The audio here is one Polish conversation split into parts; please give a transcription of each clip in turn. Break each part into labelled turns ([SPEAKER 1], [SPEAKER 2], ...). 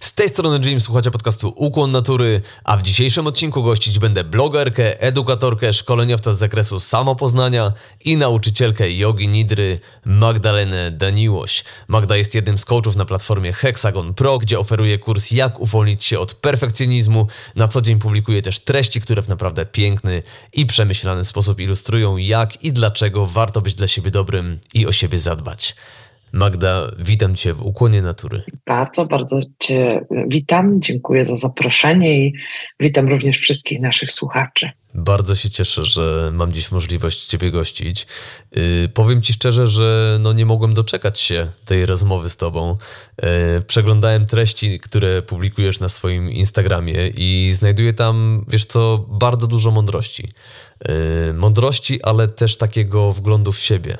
[SPEAKER 1] Z tej strony Jim, słuchacie podcastu Ukłon Natury, a w dzisiejszym odcinku gościć będę blogerkę, edukatorkę, szkoleniowca z zakresu samopoznania i nauczycielkę jogi nidry Magdalenę Daniłoś. Magda jest jednym z coachów na platformie Hexagon Pro, gdzie oferuje kurs jak uwolnić się od perfekcjonizmu. Na co dzień publikuje też treści, które w naprawdę piękny i przemyślany sposób ilustrują jak i dlaczego warto być dla siebie dobrym i o siebie zadbać. Magda, witam Cię w Ukłonie Natury.
[SPEAKER 2] Bardzo, bardzo Cię witam. Dziękuję za zaproszenie i witam również wszystkich naszych słuchaczy.
[SPEAKER 1] Bardzo się cieszę, że mam dziś możliwość Ciebie gościć. Yy, powiem Ci szczerze, że no nie mogłem doczekać się tej rozmowy z Tobą. Yy, przeglądałem treści, które publikujesz na swoim Instagramie i znajduję tam, wiesz co, bardzo dużo mądrości. Yy, mądrości, ale też takiego wglądu w siebie.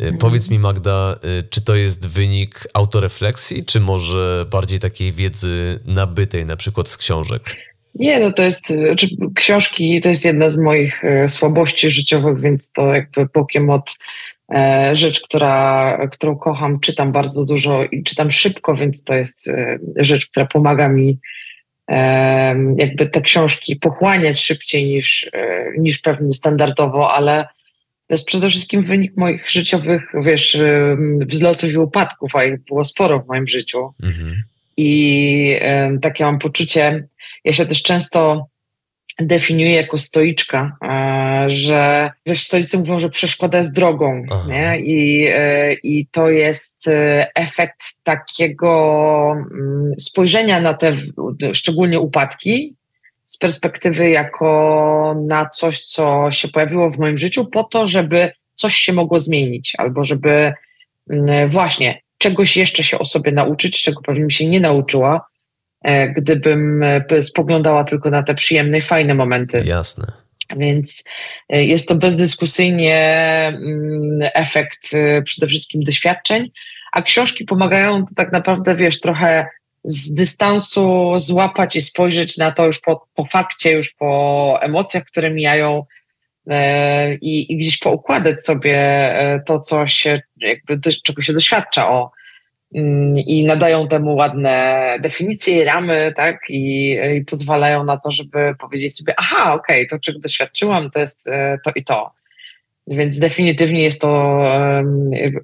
[SPEAKER 1] Mhm. Powiedz mi, Magda, y, czy to jest wynik autorefleksji, czy może bardziej takiej wiedzy nabytej, na przykład z książek?
[SPEAKER 2] Nie, no to jest, czy znaczy, książki to jest jedna z moich e, słabości życiowych, więc to jakby bokiem od e, rzecz, która, którą kocham, czytam bardzo dużo i czytam szybko, więc to jest e, rzecz, która pomaga mi jakby te książki pochłaniać szybciej niż, niż pewnie standardowo, ale to jest przede wszystkim wynik moich życiowych, wiesz, wzlotów i upadków, a ich było sporo w moim życiu. Mhm. I takie mam poczucie, ja się też często definiuję jako stoiczka, y, że wiesz, stoicy mówią, że przeszkoda jest drogą, nie? I, y, I to jest efekt takiego mm, spojrzenia na te szczególnie upadki, z perspektywy jako na coś, co się pojawiło w moim życiu, po to, żeby coś się mogło zmienić, albo żeby mm, właśnie czegoś jeszcze się o sobie nauczyć, czego pewnie mi się nie nauczyła, e, gdybym e, spoglądała tylko na te przyjemne i fajne momenty.
[SPEAKER 1] Jasne.
[SPEAKER 2] Więc e, jest to bezdyskusyjnie mm, efekt przede wszystkim doświadczeń, a książki pomagają to tak naprawdę, wiesz, trochę z dystansu złapać i spojrzeć na to już po, po fakcie, już po emocjach, które mijają e, i, i, gdzieś poukładać sobie e, to, co się, jakby czego się doświadcza o mm, i nadają temu ładne definicje i ramy, tak, i, i pozwalają na to, żeby powiedzieć sobie, aha, okej, okay, to czego doświadczyłam, to jest e, to i to. Więc definitywnie jest to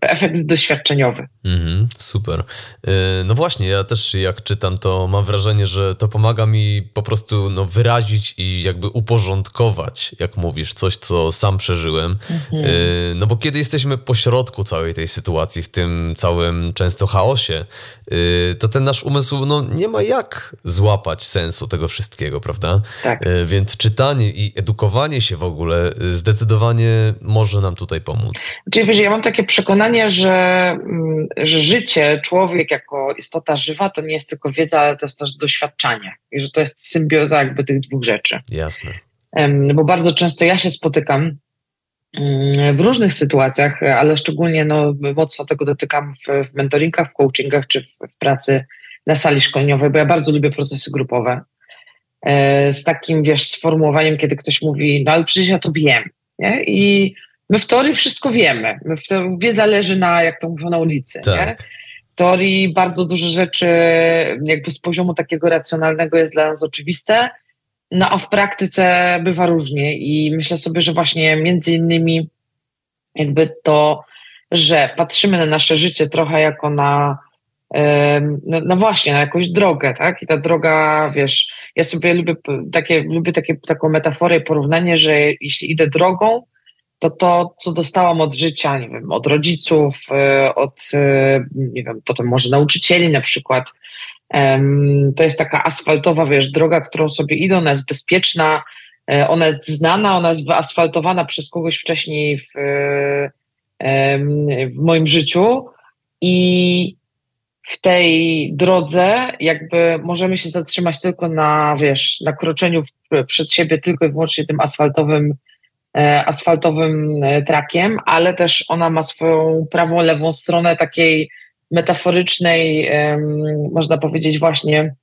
[SPEAKER 2] efekt doświadczeniowy.
[SPEAKER 1] Mm, super. E, no właśnie, ja też jak czytam, to mam wrażenie, że to pomaga mi po prostu no, wyrazić i jakby uporządkować, jak mówisz, coś, co sam przeżyłem. Mm-hmm. No bo kiedy jesteśmy po środku całej tej sytuacji, w tym całym często chaosie, e, to ten nasz umysł no, nie ma jak złapać sensu tego wszystkiego, prawda? Tak. Więc czytanie i edukowanie się w ogóle zdecydowanie może nam tutaj pomóc?
[SPEAKER 2] Czyli wiesz, ja mam takie przekonanie, że, mm, że życie, człowiek jako istota żywa to nie jest tylko wiedza, ale to jest też doświadczanie. I że to jest symbioza jakby tych dwóch rzeczy.
[SPEAKER 1] Jasne.
[SPEAKER 2] Bo bardzo często ja się spotykam mm, w różnych sytuacjach, ale szczególnie no, mocno tego dotykam w, w mentoringach, w coachingach czy w, w pracy na sali szkoleniowej, bo ja bardzo lubię procesy grupowe. E, z takim, wiesz, sformułowaniem, kiedy ktoś mówi, no ale przecież ja to wiem. Nie? I My w teorii wszystko wiemy. My w wiedza leży na, jak to mówią, na ulicy. Tak. Nie? W teorii bardzo dużo rzeczy jakby z poziomu takiego racjonalnego jest dla nas oczywiste, no a w praktyce bywa różnie i myślę sobie, że właśnie między innymi jakby to, że patrzymy na nasze życie trochę jako na no, no, właśnie, na jakąś drogę, tak? I ta droga, wiesz, ja sobie lubię takie, lubię takie, taką metaforę i porównanie, że jeśli idę drogą, to to, co dostałam od życia, nie wiem, od rodziców, y, od, y, nie wiem, potem może nauczycieli na przykład, To jest taka asfaltowa, wiesz, droga, którą sobie idą, ona jest bezpieczna, e, ona jest znana, ona jest wyasfaltowana przez kogoś wcześniej w, w moim życiu. I w tej drodze jakby możemy się zatrzymać tylko na, wiesz, na kroczeniu przed siebie tylko i wyłącznie tym asfaltowym, e, asfaltowym e, trakiem, ale też ona ma swoją prawą, lewą stronę takiej metaforycznej, można powiedzieć właśnie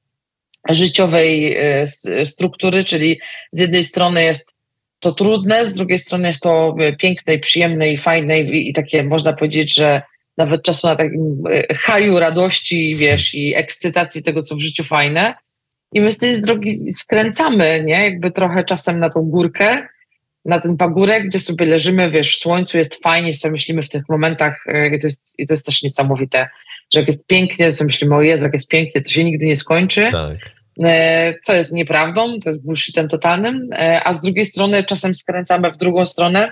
[SPEAKER 2] życiowej e, struktury, czyli z jednej strony jest to trudne, z drugiej strony jest to piękne i przyjemne i fajne i, takie można powiedzieć, że nawet czasu na takim e, haju radości, wiesz, i ekscytacji tego, co w życiu fajne. I my z tej drogi skręcamy, nie? Jakby trochę czasem na tą górkę, na ten pagórek, gdzie sobie leżymy, wiesz, w słońcu jest fajnie, sobie myślimy w tych momentach, e, i to jest, i to jest też niesamowite, że jak jest pięknie, sobie myślimy, o Jezu, jak jest pięknie, to się nigdy nie skończy. Tak. E, co jest nieprawdą, to jest bullshitem totalnym, a z drugiej strony czasem skręcamy w drugą stronę,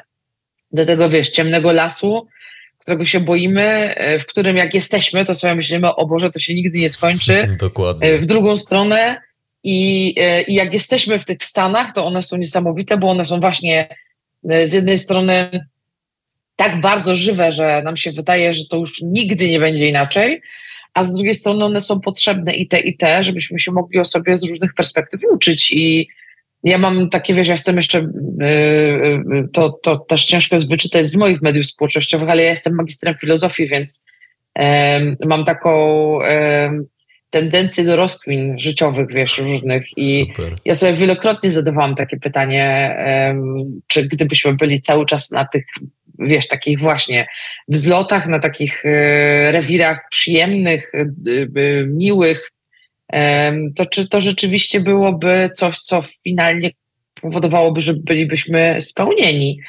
[SPEAKER 2] do tego, wiesz, ciemnego lasu, którego się boimy, e, w którym jak jesteśmy, to sobie myślimy, o Boże, to się nigdy nie skończy.
[SPEAKER 1] Dokładnie.
[SPEAKER 2] E, w drugą stronę i, e, i jak jesteśmy w tych stanach, to one są niesamowite, bo one są właśnie z jednej strony tak bardzo żywe, że nam się wydaje, że to już nigdy nie będzie inaczej, a z drugiej strony one są potrzebne i te, i te, żebyśmy się mogli o sobie z różnych perspektyw uczyć. I, ja mam takie, wiesz, ja jestem jeszcze, yy, to, to też ciężko jest wyczytać z moich mediów społecznościowych, ale ja jestem magistrem filozofii, więc mam taką tendencję do rozkmin życiowych, wiesz, różnych i Super. ja sobie wielokrotnie zadawałam takie pytanie, czy gdybyśmy byli cały czas na tych, wiesz, takich właśnie wzlotach, na takich e, rewirach przyjemnych, e, miłych, to czy to rzeczywiście byłoby coś, co finalnie powodowałoby, że bylibyśmy spełnieni?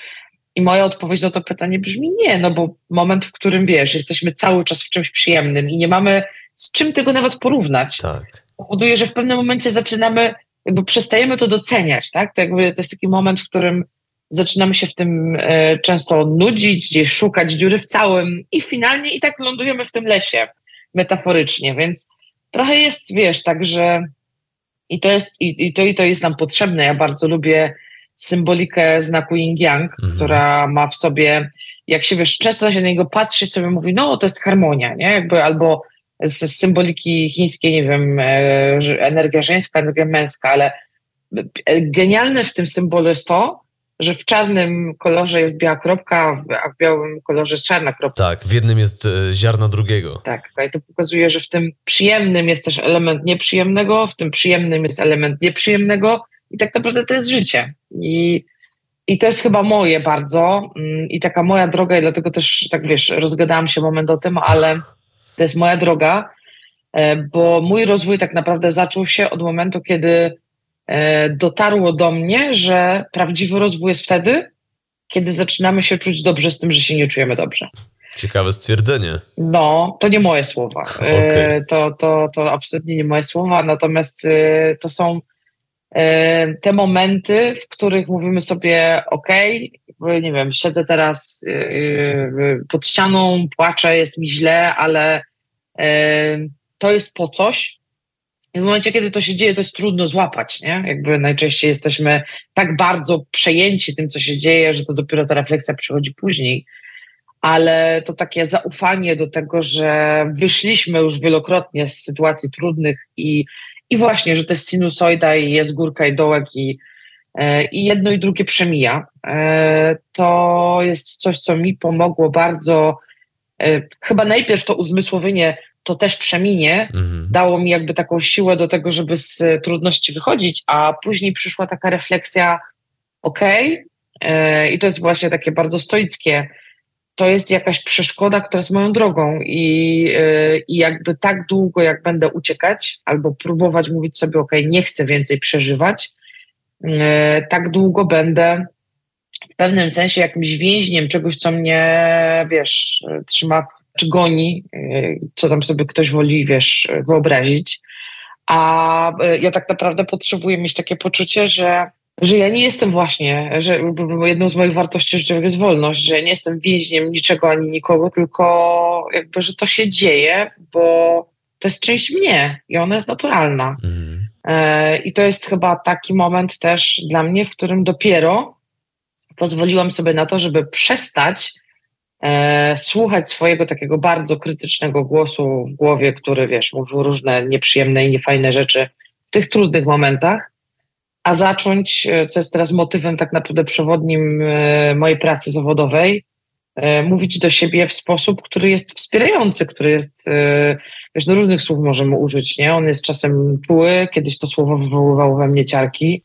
[SPEAKER 2] I moja odpowiedź na to pytanie brzmi nie, no bo moment, w którym wiesz, jesteśmy cały czas w czymś przyjemnym i nie mamy z czym tego nawet porównać, tak. powoduje, że w pewnym momencie zaczynamy, jakby przestajemy to doceniać, tak? To, jakby, to jest taki moment, w którym zaczynamy się w tym e, często nudzić, gdzieś szukać dziury w całym i finalnie i tak lądujemy w tym lesie, metaforycznie, więc trochę jest, wiesz, tak, że i to jest, i, i to, i to jest nam potrzebne. Ja bardzo lubię symbolikę znaku yin-yang, mhm. która ma w sobie, jak się wiesz, często się na niego patrzy, sobie mówi, no to jest harmonia, nie? Jakby albo z symboliki chińskiej, nie wiem, e, energia żeńska, energia męska, ale genialne w tym symbolu jest to, że w czarnym kolorze jest biała kropka, a w białym kolorze jest czarna kropka.
[SPEAKER 1] Tak, w jednym jest e, ziarno drugiego.
[SPEAKER 2] Tak, i to pokazuje, że w tym przyjemnym jest też element nieprzyjemnego, w tym przyjemnym jest element nieprzyjemnego i tak naprawdę to jest życie. I, i to jest chyba moje bardzo mm, i taka moja droga i dlatego też, tak wiesz, rozgadałam się moment o tym, ale to jest moja droga, e, bo mój rozwój tak naprawdę zaczął się od momentu, kiedy E, dotarło do mnie, że prawdziwy rozwój jest wtedy, kiedy zaczynamy się czuć dobrze z tym, że się nie czujemy dobrze.
[SPEAKER 1] Ciekawe stwierdzenie.
[SPEAKER 2] No, to nie moje słowa. E, okay. To, to, to absolutnie nie moje słowa, natomiast to są te momenty, w których mówimy sobie, ok, nie wiem, siedzę teraz pod ścianą, płaczę, jest mi źle, ale to jest po coś, i w momencie, kiedy to się dzieje, to jest trudno złapać, nie? Jakby najczęściej jesteśmy tak bardzo przejęci tym, co się dzieje, że to dopiero ta refleksja przychodzi później. Ale to takie zaufanie do tego, że wyszliśmy już wielokrotnie z sytuacji trudnych i, i właśnie, że to jest sinusoida i jest górka i dołek i, e, i jedno i drugie przemija. E, to jest coś, co mi pomogło bardzo. E, chyba najpierw to uzmysłowienie to też przeminie, mhm. dało mi jakby taką siłę do tego, żeby z trudności wychodzić, a później przyszła taka refleksja, okej, okay, i to jest właśnie takie bardzo stoickie, to jest jakaś przeszkoda, która jest moją drogą i, yy, i jakby tak długo, jak będę uciekać albo próbować mówić sobie, ok, nie chcę więcej przeżywać, yy, tak długo będę w pewnym sensie jakimś więźniem czegoś, co mnie, wiesz, trzyma czy goni, y, co tam sobie ktoś woli, wiesz, wyobrazić. A y, ja tak naprawdę potrzebuję mieć takie poczucie, że, że ja nie jestem właśnie, że jedną z moich wartości życiowych jest wolność, że nie jestem więźniem niczego ani nikogo, tylko jakby, że to się dzieje, bo to jest część mnie i ona jest naturalna. Mhm. E, I to jest chyba taki moment też dla mnie, w którym dopiero pozwoliłam sobie na to, żeby przestać słuchać swojego takiego bardzo krytycznego głosu w głowie, który, wiesz, mówił różne nieprzyjemne i niefajne rzeczy w tych trudnych momentach, a zacząć, e, co jest teraz motywem tak naprawdę przewodnim e, mojej pracy zawodowej, e, mówić do siebie w sposób, który jest wspierający, który jest, wiesz, do różnych słów możemy użyć, nie? On jest czasem czuły, kiedyś to słowo wywoływało we mnie ciarki.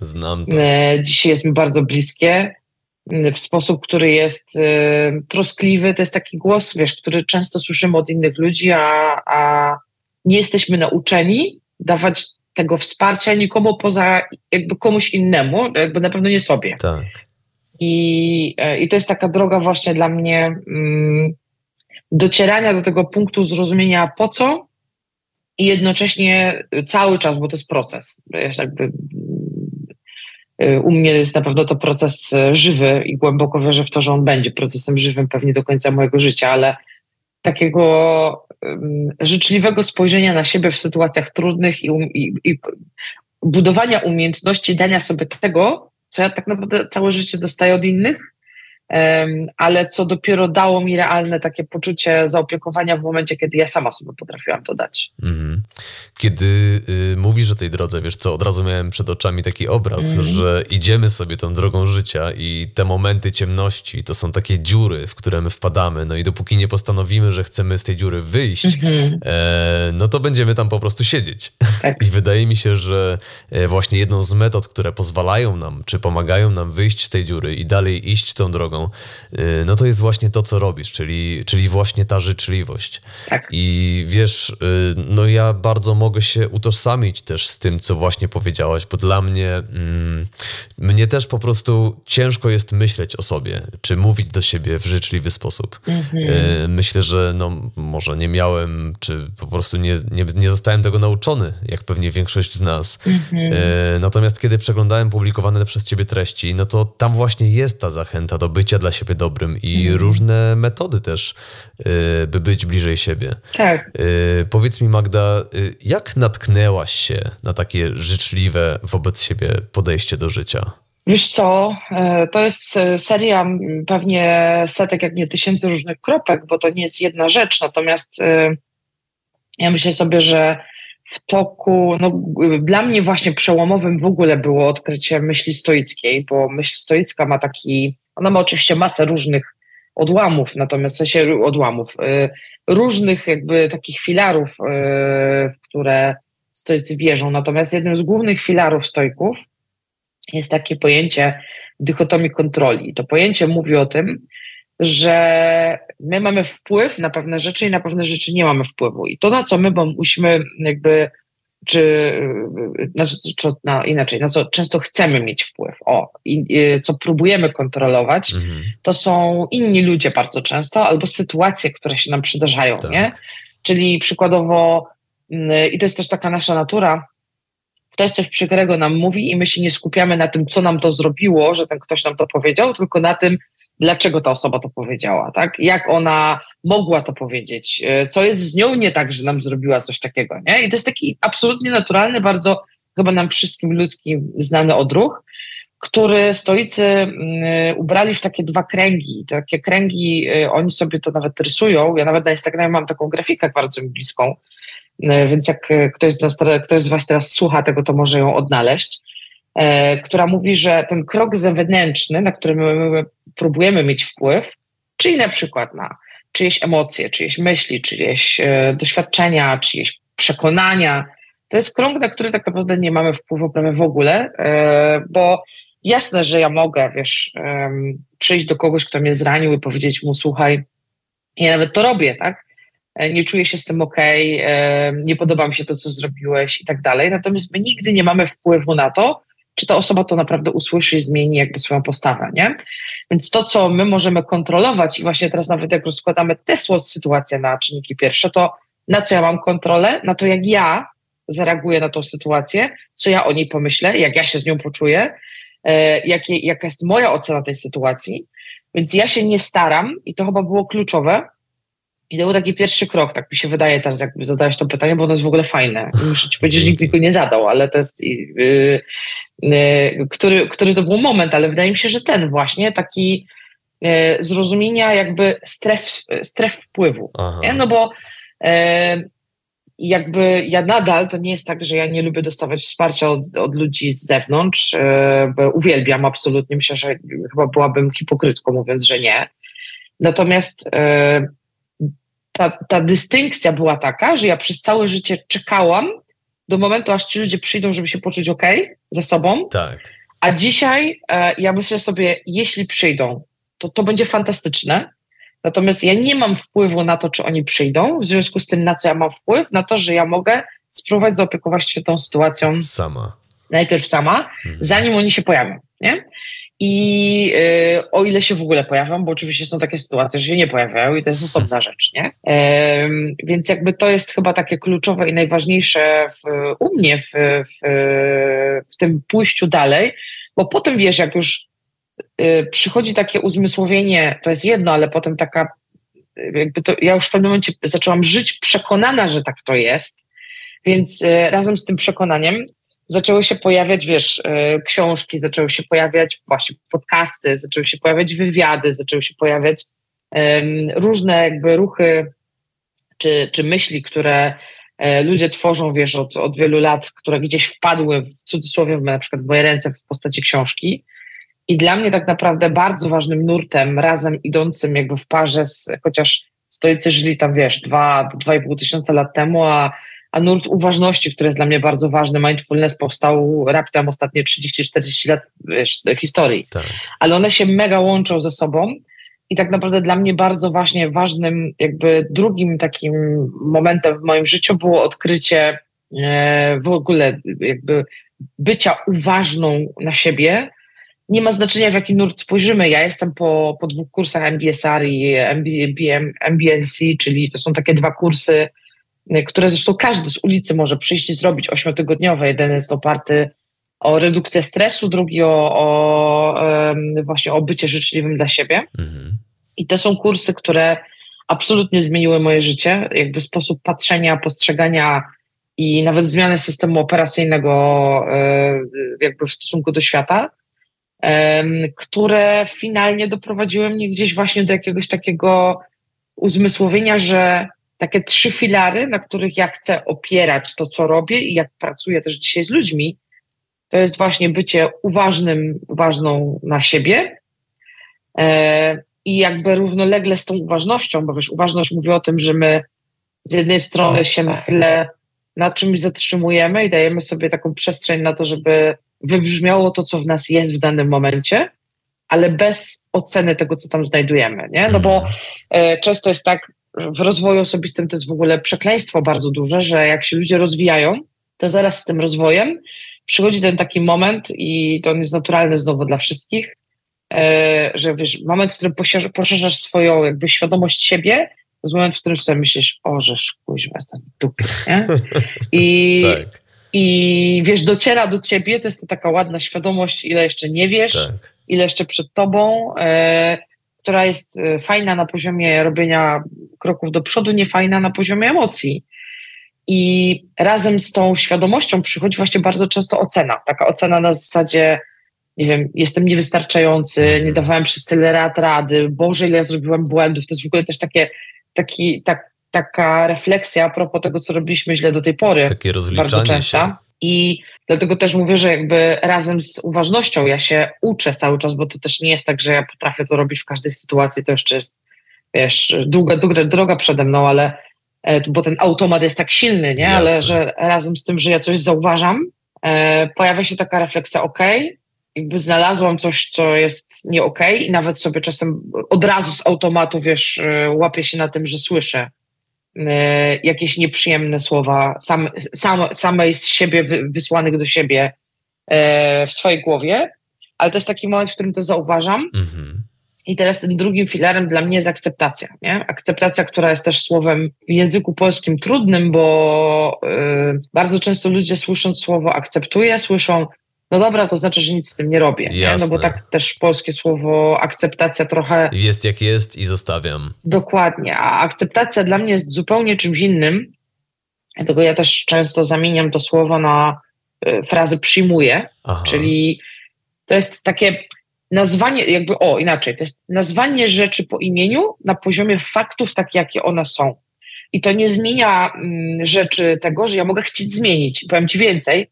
[SPEAKER 1] Znam to.
[SPEAKER 2] Dzisiaj jest mi bardzo bliskie w sposób, który jest troskliwy. To jest taki głos, wiesz, który często słyszymy od innych ludzi, a, a nie jesteśmy nauczeni dawać tego wsparcia nikomu poza jakby komuś innemu, jakby na pewno nie sobie.
[SPEAKER 1] Tak.
[SPEAKER 2] I, e, i to jest taka droga właśnie dla mnie mm, docierania do tego punktu zrozumienia po co i jednocześnie cały czas, bo to jest proces. Jakby, mm, e, u mnie jest na pewno to proces e, żywy i głęboko wierzę w to, że on będzie procesem żywym pewnie do końca mojego życia, ale takiego życzliwego spojrzenia na siebie w sytuacjach trudnych i, um, i, i budowania umiejętności dania sobie tego, co ja tak naprawdę całe życie dostaję od innych, ale co dopiero dało mi realne takie poczucie zaopiekowania w momencie, kiedy ja sama sobie potrafiłam to dać. Mhm.
[SPEAKER 1] Kiedy y, mówisz o tej drodze, wiesz co, od razu miałem przed oczami taki obraz, mm. że idziemy sobie tą drogą życia i te momenty ciemności to są takie dziury, w które my wpadamy, no i dopóki nie postanowimy, że chcemy z tej dziury wyjść, mm-hmm. e, no to będziemy tam po prostu siedzieć. Tak. I wydaje mi się, że e, właśnie jedną z metod, które pozwalają nam, czy pomagają nam wyjść z tej dziury i dalej iść tą drogą, Y, no to jest właśnie to, co robisz, czyli, czyli właśnie ta życzliwość.
[SPEAKER 2] Tak.
[SPEAKER 1] I wiesz, y, no ja bardzo mogę się utożsamić też z tym, co właśnie powiedziałaś, bo dla mnie, mm, mnie też po prostu ciężko jest myśleć o sobie, czy mówić do siebie w życzliwy sposób. Mhm. Y, myślę, że no może nie miałem, czy po prostu nie, nie, nie zostałem tego nauczony, jak pewnie większość z nas. Mhm. Natomiast kiedy przeglądałem publikowane przez ciebie treści, no to tam właśnie jest ta zachęta do bycia bycia dla siebie dobrym i mhm. różne metody też, y, by być bliżej siebie.
[SPEAKER 2] Tak.
[SPEAKER 1] Y, powiedz mi, Magda, y, jak natknęłaś się na takie życzliwe wobec siebie podejście do życia?
[SPEAKER 2] Wiesz co, to jest seria pewnie setek, jak nie tysięcy różnych kropek, bo to nie jest jedna rzecz. Natomiast ja myślę sobie, że w toku, no, dla mnie właśnie przełomowym w ogóle było odkrycie myśli stoickiej, bo myśl stoicka ma taki ona ma oczywiście masę różnych odłamów, natomiast w sensie odłamów, y, różnych jakby takich filarów, y, w które stoicy wierzą. Natomiast jednym z głównych filarów stoików jest takie pojęcie dychotomii kontroli. To pojęcie mówi o tym, że my mamy wpływ na pewne rzeczy i na pewne rzeczy nie mamy wpływu. I to, na co my musimy jakby czy znaczy, no, inaczej, na co często chcemy mieć wpływ, o, i, i, co próbujemy kontrolować, mhm. to są inni ludzie bardzo często, albo sytuacje, które się nam przydarzają, tak. nie? Czyli przykładowo, mm, i to jest też taka nasza natura, ktoś coś przykrego nam mówi i my się nie skupiamy na tym, co nam to zrobiło, że ten ktoś nam to powiedział, tylko na tym, dlaczego ta osoba to powiedziała, tak? Jak ona mogła to powiedzieć, e, co jest z nią nie tak, że nam zrobiła coś takiego, nie? I to jest taki absolutnie naturalny, bardzo chyba nam wszystkim ludzkim znany odruch, który stoicy mm, ubrali w takie dwa kręgi. Takie kręgi, e, oni sobie to nawet rysują. Ja nawet na Instagramie mam taką grafikę bardzo mi bliską, e, więc jak ktoś z, nas, ktoś z Was teraz słucha tego, to może ją odnaleźć, która mówi, że ten krok zewnętrzny, na który my próbujemy mieć wpływ, czyli na przykład na czyjeś emocje, czyjeś myśli, czyjeś e, doświadczenia, czyjeś przekonania. To jest krąg, na który tak naprawdę nie mamy wpływu prawie w ogóle, e, bo jasne, że ja mogę, wiesz, e, przyjść do kogoś, kto mnie zranił i powiedzieć mu, słuchaj, ja nawet to robię, tak? E, nie czuję się z tym ok, e, nie podoba mi się to, co zrobiłeś i tak dalej. Natomiast my nigdy nie mamy wpływu na to, czy ta osoba to naprawdę usłyszy i zmieni jakby swoją postawę, nie? Więc to, co my możemy kontrolować i właśnie teraz nawet jak rozkładamy tę sytuację na czynniki pierwsze, to na co ja mam kontrolę? Na to, jak ja zareaguję na tą sytuację, co ja o niej pomyślę, jak ja się z nią poczuję, e, jakie, jaka jest moja ocena tej sytuacji. Więc ja się nie staram, i to chyba było kluczowe, I to był taki pierwszy krok, tak mi się wydaje teraz, jak zadałeś to pytanie, bo ono jest w ogóle fajne. Muszę ci powiedzieć, że nikt mi go nie zadał, ale to jest, yy, yy, który, który to był moment, ale wydaje mi się, że ten właśnie, taki yy, zrozumienia jakby stref, stref wpływu. No bo yy, jakby ja nadal, to nie jest tak, że ja nie lubię dostawać wsparcia od, od ludzi z zewnątrz, yy, bo uwielbiam absolutnie, myślę, że chyba byłabym hipokrytką mówiąc, że nie. Natomiast yy, ta, ta dystynkcja była taka, że ja przez całe życie czekałam do momentu, aż ci ludzie przyjdą, żeby się poczuć ok ze sobą.
[SPEAKER 1] Tak.
[SPEAKER 2] A dzisiaj e, ja myślę sobie, jeśli przyjdą, to to będzie fantastyczne. Natomiast ja nie mam wpływu na to, czy oni przyjdą, w związku z tym, na co ja mam wpływ, na to, że ja mogę spróbować zaopiekować się tą sytuacją
[SPEAKER 1] sama.
[SPEAKER 2] Najpierw sama, mhm. zanim oni się pojawią. Nie? I y, o ile się w ogóle pojawią, bo oczywiście są takie sytuacje, że się nie pojawiają i to jest osobna rzecz, nie? Więc jakby to jest chyba takie kluczowe i najważniejsze w, u mnie w, w, w tym pójściu dalej, bo potem wiesz, jak już y, przychodzi takie uzmysłowienie, to jest jedno, ale potem taka, jakby to, ja już w pewnym momencie zaczęłam żyć przekonana, że tak to jest, więc y, razem z tym przekonaniem zaczęły się pojawiać, wiesz, e, książki, zaczęły się pojawiać właśnie podcasty, zaczęły się pojawiać wywiady, zaczęły się pojawiać różne jakby ruchy czy, czy myśli, które e, ludzie tworzą, wiesz, od, od wielu lat, które gdzieś wpadły w cudzysłowie na przykład w moje ręce w postaci książki. I dla mnie tak naprawdę bardzo ważnym nurtem, razem idącym jakby w parze z, chociaż stoicy żyli tam, wiesz, dwa, dwa i pół tysiąca lat temu, a a nurt uważności, który jest dla mnie bardzo ważny, mindfulness powstał raptem ostatnie 30-40 lat wiesz, historii. Tak. Ale one się mega łączą ze sobą i tak naprawdę dla mnie bardzo właśnie ważnym, jakby drugim takim momentem w moim życiu było odkrycie e, w ogóle jakby bycia uważną na siebie. Nie ma znaczenia, w jaki nurt spojrzymy. Ja jestem po, po dwóch kursach MBSR i MBSC, czyli to są takie dwa kursy, które zresztą każdy z ulicy może przyjść i zrobić ośmiotygodniowe. Jeden jest oparty o redukcję stresu, drugi o, o właśnie o bycie życzliwym dla siebie. Mhm. I to są kursy, które absolutnie zmieniły moje życie, jakby sposób patrzenia, postrzegania i nawet zmianę systemu operacyjnego e, jakby w stosunku do świata, które finalnie doprowadziły mnie gdzieś właśnie do jakiegoś takiego uzmysłowienia, że takie trzy filary, na których ja chcę opierać to, co robię i jak pracuję też dzisiaj z ludźmi, to jest właśnie bycie uważnym, uważną na siebie e, i jakby równolegle z tą uważnością, bo wiesz, uważność mówi o tym, że my z jednej strony się na chwilę na czymś zatrzymujemy i dajemy sobie taką przestrzeń na to, żeby wybrzmiało to, co w nas jest w danym momencie, ale bez oceny tego, co tam znajdujemy, nie? No bo mhm. e, często jest tak, w rozwoju osobistym to jest w ogóle przekleństwo bardzo duże, że jak się ludzie rozwijają, to zaraz z tym rozwojem przychodzi ten taki moment i to on jest naturalny znowu dla wszystkich, e, że wiesz, moment, w którym poszerzasz swoją jakby świadomość siebie, to jest moment, w którym sobie myślisz, o, że kuźwa, jestem dupy, nie? I, tak. I wiesz, dociera do ciebie, to jest to taka ładna świadomość, ile jeszcze nie wiesz, tak. ile jeszcze przed tobą, e, która jest y, fajna na poziomie robienia kroków do przodu, nie fajna na poziomie emocji. I razem z tą świadomością przychodzi właśnie bardzo często ocena. Taka ocena na zasadzie, nie wiem, jestem niewystarczający, nie dawałem przez tyle lat rady, Boże, ile ja zrobiłem błędów. To jest w ogóle też takie, taki, tak, taka refleksja a propos tego, co robiliśmy źle do tej pory.
[SPEAKER 1] Takie rozliczanie bardzo często. Się.
[SPEAKER 2] I dlatego też mówię, że jakby razem z uważnością ja się uczę cały czas, bo to też nie jest tak, że ja potrafię to robić w każdej sytuacji, to jeszcze jest, wiesz, długa, długa droga przede mną, ale e, bo ten automat jest tak silny, nie? Jasne. Ale że razem z tym, że ja coś zauważam, e, pojawia się taka refleksja, ok, jakby znalazłam coś, co jest nie ok i nawet sobie czasem od razu z automatu, wiesz, e, łapię się na tym, że słyszę jakieś nieprzyjemne słowa sam, sam, samej z siebie wysłanych do siebie e, w swojej głowie, ale to jest taki moment, w którym to zauważam. Mhm. I teraz tym drugim filarem dla mnie jest akceptacja. Nie? Akceptacja, która jest też słowem w języku polskim trudnym, bo y, bardzo często ludzie słysząc słowo akceptuję, słyszą no dobra, to znaczy, że nic z tym nie robię. Nie? No bo tak też polskie słowo akceptacja trochę.
[SPEAKER 1] Jest jak jest i zostawiam.
[SPEAKER 2] Dokładnie. A akceptacja dla mnie jest zupełnie czymś innym. Dlatego ja też często zamieniam to słowo na y, frazy przyjmuję, Aha. czyli to jest takie nazwanie, jakby o inaczej, to jest nazwanie rzeczy po imieniu na poziomie faktów, tak jakie one są. I to nie zmienia mm, rzeczy tego, że ja mogę chcieć zmienić. Powiem Ci więcej,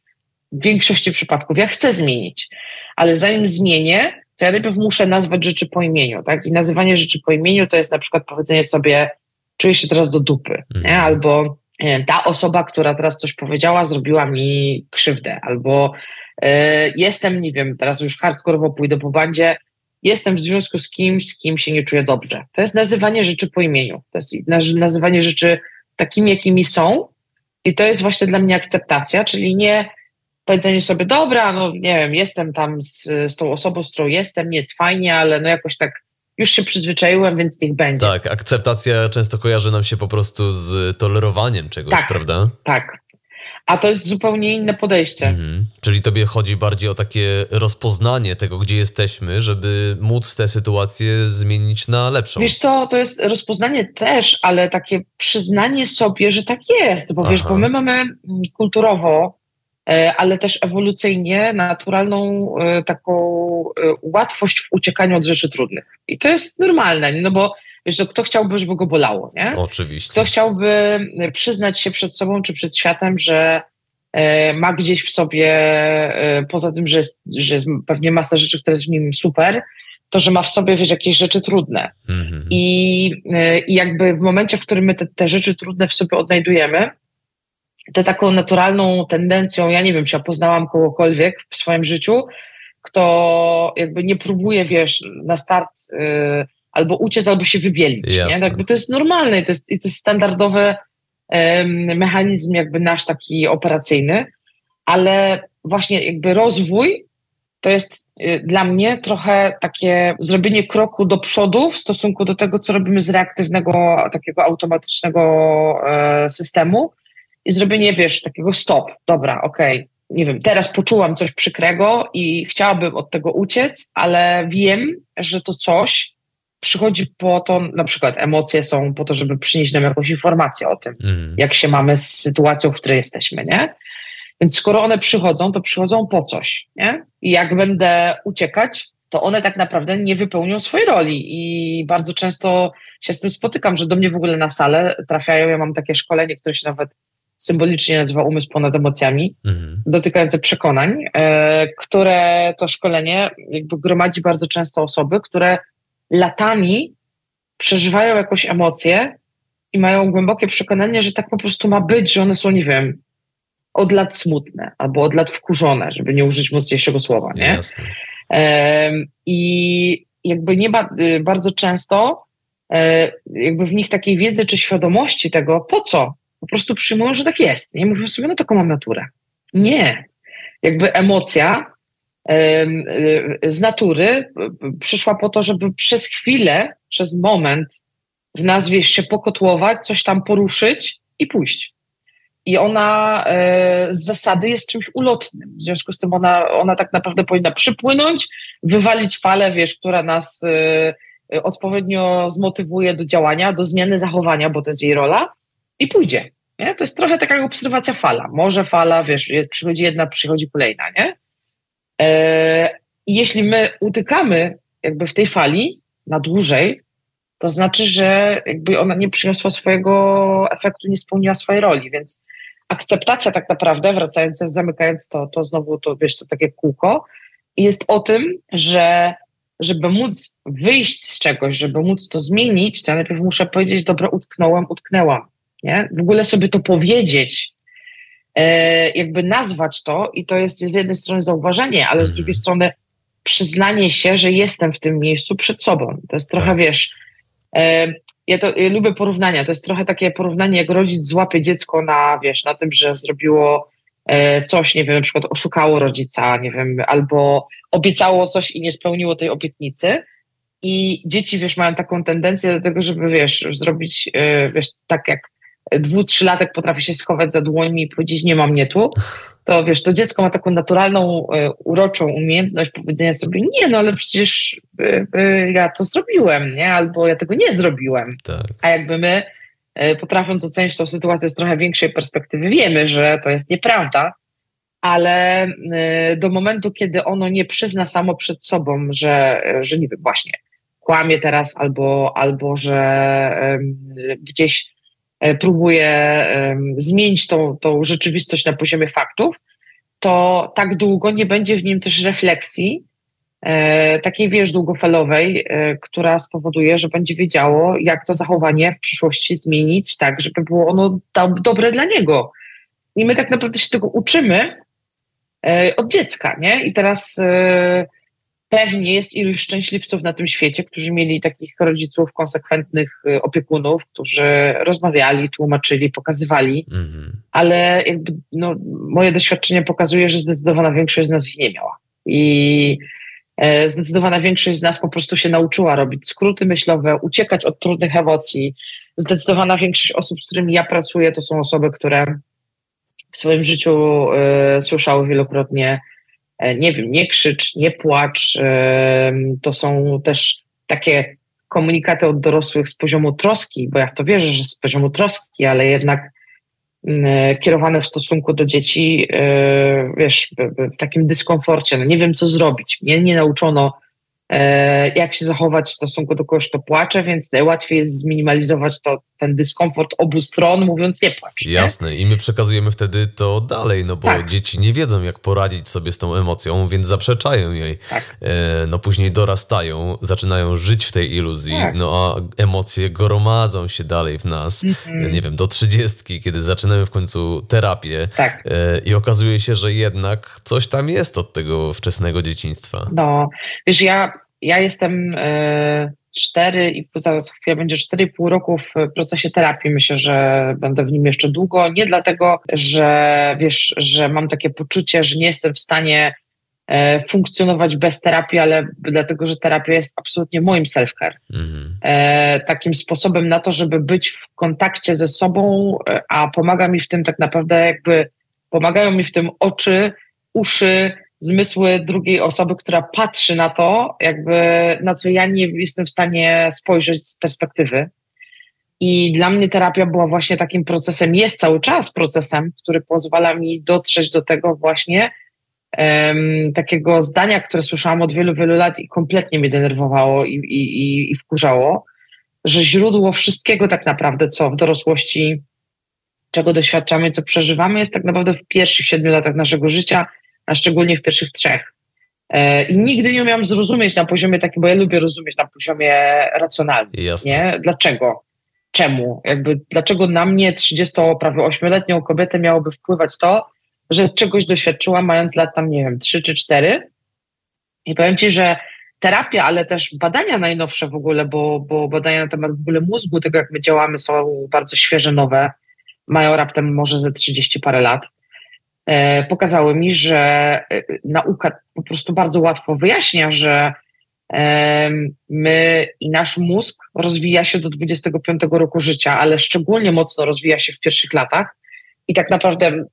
[SPEAKER 2] w większości przypadków ja chcę zmienić, ale zanim zmienię, to ja najpierw muszę nazwać rzeczy po imieniu, tak? I nazywanie rzeczy po imieniu to jest na przykład powiedzenie sobie, czuję się teraz do dupy, mhm. nie? Albo nie wiem, ta osoba, która teraz coś powiedziała, zrobiła mi krzywdę, albo y, jestem, nie wiem, teraz już hardkorowo pójdę po bandzie, jestem w związku z kimś, z kim się nie czuję dobrze. To jest nazywanie rzeczy po imieniu. To jest nazywanie rzeczy takimi, jakimi są. I to jest właśnie dla mnie akceptacja, czyli nie powiedzenie sobie, dobra, no nie wiem, jestem tam z, z tą osobą, z którą jestem, nie jest fajnie, ale no jakoś tak już się przyzwyczaiłem, więc niech będzie.
[SPEAKER 1] Tak, akceptacja często kojarzy nam się po prostu z tolerowaniem czegoś,
[SPEAKER 2] tak,
[SPEAKER 1] prawda?
[SPEAKER 2] Tak. A to jest zupełnie inne podejście. Mhm.
[SPEAKER 1] Czyli tobie chodzi bardziej o takie rozpoznanie tego, gdzie jesteśmy, żeby móc tę sytuację zmienić na lepszą.
[SPEAKER 2] Wiesz co, to jest rozpoznanie też, ale takie przyznanie sobie, że tak jest, bo Aha. wiesz, bo my mamy kulturowo ale też ewolucyjnie naturalną e, taką e, łatwość w uciekaniu od rzeczy trudnych. I to jest normalne, no bo wiesz, kto chciałby, żeby go bolało, nie?
[SPEAKER 1] Oczywiście.
[SPEAKER 2] Kto chciałby przyznać się przed sobą czy przed światem, że ma gdzieś w sobie, poza tym, że jest, że jest pewnie masa rzeczy, które jest w nim super, to, że ma w sobie wiesz, jakieś rzeczy trudne. Mm-hmm. I, I jakby w momencie, w którym my te, te rzeczy trudne w sobie odnajdujemy, to taką naturalną tendencją, ja nie wiem, czy ja poznałam kogokolwiek w swoim życiu, kto jakby nie próbuje, wiesz, na start y, albo uciec, albo się wybielić. Nie? Jakby to jest normalne i to jest, i to jest standardowy y, mechanizm jakby nasz taki operacyjny, ale właśnie jakby rozwój to jest y, dla mnie trochę takie zrobienie kroku do przodu w stosunku do tego, co robimy z reaktywnego, takiego automatycznego e, systemu, i zrobienie, wiesz, takiego stop, dobra, okej, okay, nie wiem, teraz poczułam coś przykrego i chciałabym od tego uciec, ale wiem, że to coś przychodzi po to, na przykład emocje są po to, żeby przynieść nam jakąś informację o tym, mm. jak się mamy z sytuacją, w której jesteśmy, nie? Więc skoro one przychodzą, to przychodzą po coś, nie? I jak będę uciekać, to one tak naprawdę nie wypełnią swojej roli. I bardzo często się z tym spotykam, że do mnie w ogóle na salę trafiają. Ja mam takie szkolenie, które się nawet symbolicznie nazywa Umysł ponad emocjami, mhm. dotykające przekonań, e, które to szkolenie jakby gromadzi bardzo często osoby, które latami przeżywają jakąś emocję i mają głębokie przekonanie, że tak po prostu ma być, że one są, nie wiem, od lat smutne albo od lat wkurzone, żeby nie użyć mocniejszego słowa, nie? Jasne. I jakby nie ba y, bardzo często e, jakby w nich takiej wiedzy czy świadomości tego, po co po prostu przyjmują, że tak jest. Nie mówią sobie, no taką mam naturę. Nie. Jakby emocja z natury przyszła po to, żeby przez chwilę, przez moment w nazwie się pokotłować, coś tam poruszyć i pójść. I ona e, z zasady jest czymś ulotnym. W związku z tym ona, ona tak naprawdę powinna przypłynąć, wywalić falę, wiesz, która nas e, odpowiednio zmotywuje do działania, do zmiany zachowania, bo to jest jej rola, i pójdzie. Nie? To jest trochę taka obserwacja fala. Może fala, wiesz, przychodzi jedna, przychodzi kolejna, nie? E, jeśli my utykamy jakby w tej fali na dłużej, to znaczy, że jakby ona nie przyniosła swojego efektu, nie spełniła swojej roli, więc akceptacja tak naprawdę, wracając, zamykając to, to znowu to, wiesz, to takie kółko, jest o tym, że żeby móc wyjść z czegoś, żeby móc to zmienić, to ja najpierw muszę powiedzieć, dobra, utknąłem, utknęłam nie? W ogóle sobie to powiedzieć, e, jakby nazwać to i to jest z jednej strony zauważenie, ale z drugiej mhm. strony przyznanie się, że jestem w tym miejscu przed sobą. To jest trochę, tak. wiesz, e, ja to ja lubię porównania, to jest trochę takie porównanie, jak rodzic złapie dziecko na, wiesz, na tym, że zrobiło e, coś, nie wiem, na przykład oszukało rodzica, nie wiem, albo obiecało coś i nie spełniło tej obietnicy. I dzieci, wiesz, mają taką tendencję do tego, żeby, wiesz, zrobić, wiesz, tak jak dwu, trzylatek potrafi się schować za dłońmi i powiedzieć, nie ma mnie tu. to wiesz, to dziecko ma taką naturalną, e, uroczą umiejętność powiedzenia sobie, nie, no ale przecież y, y, ja to zrobiłem, nie? Albo ja tego nie zrobiłem.
[SPEAKER 1] Tak.
[SPEAKER 2] A jakby my, potrafiąc ocenić tą sytuację z trochę większej perspektywy, wiemy, że to jest nieprawda, ale do momentu, kiedy ono nie przyzna samo przed sobą, że, że nie wiem, właśnie kłamie teraz, albo, albo że gdzieś E, próbuje zmienić tą, tą rzeczywistość na poziomie faktów, to tak długo nie będzie w nim też refleksji, e, takiej wiesz, długofalowej, e, która spowoduje, że będzie wiedziało, jak to zachowanie w przyszłości zmienić, tak, żeby było ono dobre dla niego. I my tak naprawdę się tego uczymy od dziecka, nie? I teraz pewnie jest iluś szczęśliwców na tym świecie, którzy mieli takich rodziców, konsekwentnych y, opiekunów, którzy rozmawiali, tłumaczyli, pokazywali, mhm. ale jakby, no, moje doświadczenie pokazuje, że zdecydowana większość z nas ich nie miała. I e, zdecydowana większość z nas po prostu się nauczyła robić skróty myślowe, uciekać od trudnych emocji. Zdecydowana większość osób, z którymi ja pracuję, to są osoby, które w swoim życiu y, słyszały wielokrotnie nie wiem, nie krzycz, nie płacz. To są też takie komunikaty od dorosłych z poziomu troski, bo ja to wierzę, że z poziomu troski, ale jednak mm, kierowane w stosunku do dzieci, e, wiesz, w takim dyskomforcie. No nie wiem, co zrobić. Mnie nie nauczono E, jak się zachować w stosunku do kogoś, kto płacze, więc najłatwiej jest zminimalizować to, ten dyskomfort obu stron, mówiąc nie płacz. Nie?
[SPEAKER 1] Jasne, i my przekazujemy wtedy to dalej, no bo tak. dzieci nie wiedzą, jak poradzić sobie z tą emocją, więc zaprzeczają jej. Tak. E, no później dorastają, zaczynają żyć w tej iluzji, tak. no a emocje gromadzą się dalej w nas, mm-hmm. nie wiem, do trzydziestki, kiedy zaczynamy w końcu terapię
[SPEAKER 2] tak.
[SPEAKER 1] e, i okazuje się, że jednak coś tam jest od tego wczesnego dzieciństwa.
[SPEAKER 2] No, wiesz, ja ja jestem e, cztery i za chwilę będzie cztery i pół roku w procesie terapii. Myślę, że będę w nim jeszcze długo. Nie dlatego, że wiesz, że mam takie poczucie, że nie jestem w stanie e, funkcjonować bez terapii, ale dlatego, że terapia jest absolutnie moim self-care. Mhm. E, takim sposobem na to, żeby być w kontakcie ze sobą, a pomaga mi w tym tak naprawdę jakby, pomagają mi w tym oczy, uszy, zmysły drugiej osoby, która patrzy na to, jakby na co ja nie jestem w stanie spojrzeć z perspektywy. I dla mnie terapia była właśnie takim procesem, jest cały czas procesem, który pozwala mi dotrzeć do tego właśnie um, takiego zdania, które słyszałam od wielu, wielu lat i kompletnie mnie denerwowało i, i, i wkurzało, że źródło wszystkiego tak naprawdę, co w dorosłości, czego doświadczamy, co przeżywamy, jest tak naprawdę w pierwszych siedmiu latach naszego życia, a szczególnie w pierwszych trzech. E, I nigdy nie umiałam zrozumieć na poziomie takim, bo ja lubię rozumieć na poziomie racjonalnym.
[SPEAKER 1] Jasne.
[SPEAKER 2] Nie? Dlaczego? Czemu? Jakby, dlaczego na mnie, 30, prawie 8-letnią kobietę miałoby wpływać to, że czegoś doświadczyłam mając lat tam, nie wiem, 3 czy 4? I powiem Ci, że terapia, ale też badania najnowsze w ogóle, bo, bo badania na temat w ogóle mózgu, tego jak my działamy są bardzo świeże, nowe, mają raptem może ze 30 parę lat. E, pokazały mi, że e, nauka po prostu bardzo łatwo wyjaśnia, że e, my i nasz mózg rozwija się do 25 roku życia, ale szczególnie mocno rozwija się w pierwszych latach i tak naprawdę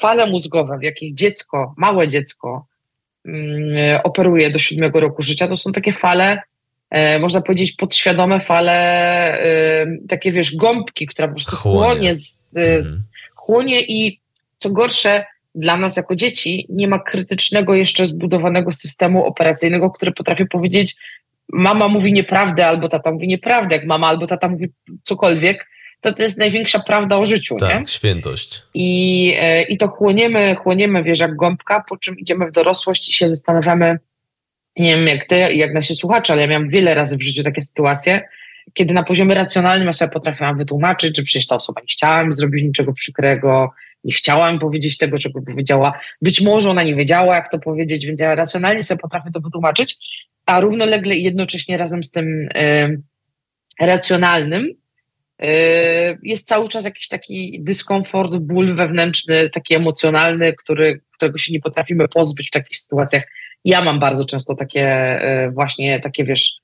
[SPEAKER 2] fale mózgowe, w jakich dziecko, małe dziecko operuje do siódmego roku życia, to są takie fale, można powiedzieć, podświadome fale, takie wiesz, gąbki, która po prostu chłonie, chłonie, z, z, mhm. chłonie i co gorsze, dla nas jako dzieci nie ma krytycznego jeszcze zbudowanego systemu operacyjnego, który potrafi powiedzieć, mama mówi nieprawdę albo tata mówi nieprawdę, jak mama albo tata mówi cokolwiek, to to jest największa prawda o życiu.
[SPEAKER 1] Tak,
[SPEAKER 2] nie?
[SPEAKER 1] świętość.
[SPEAKER 2] I, e, I to chłoniemy, chłoniemy, wiesz, jak gąbka, po czym idziemy w dorosłość i się zastanawiamy, nie wiem jak ty, jak nasi słuchacze, ale ja miałam wiele razy w życiu takie sytuacje, kiedy na poziomie racjonalnym ja sobie potrafiłam wytłumaczyć, że przecież ta osoba nie chciała mi zrobić niczego przykrego, nie chciałam powiedzieć tego, czego powiedziała. Być może ona nie wiedziała, jak to powiedzieć, więc ja racjonalnie sobie potrafię to wytłumaczyć, a równolegle i jednocześnie razem z tym y, racjonalnym y, jest cały czas jakiś taki dyskomfort, ból wewnętrzny, taki emocjonalny, który, którego się nie potrafimy pozbyć w takich sytuacjach. Ja mam bardzo często takie y, właśnie, takie wiesz,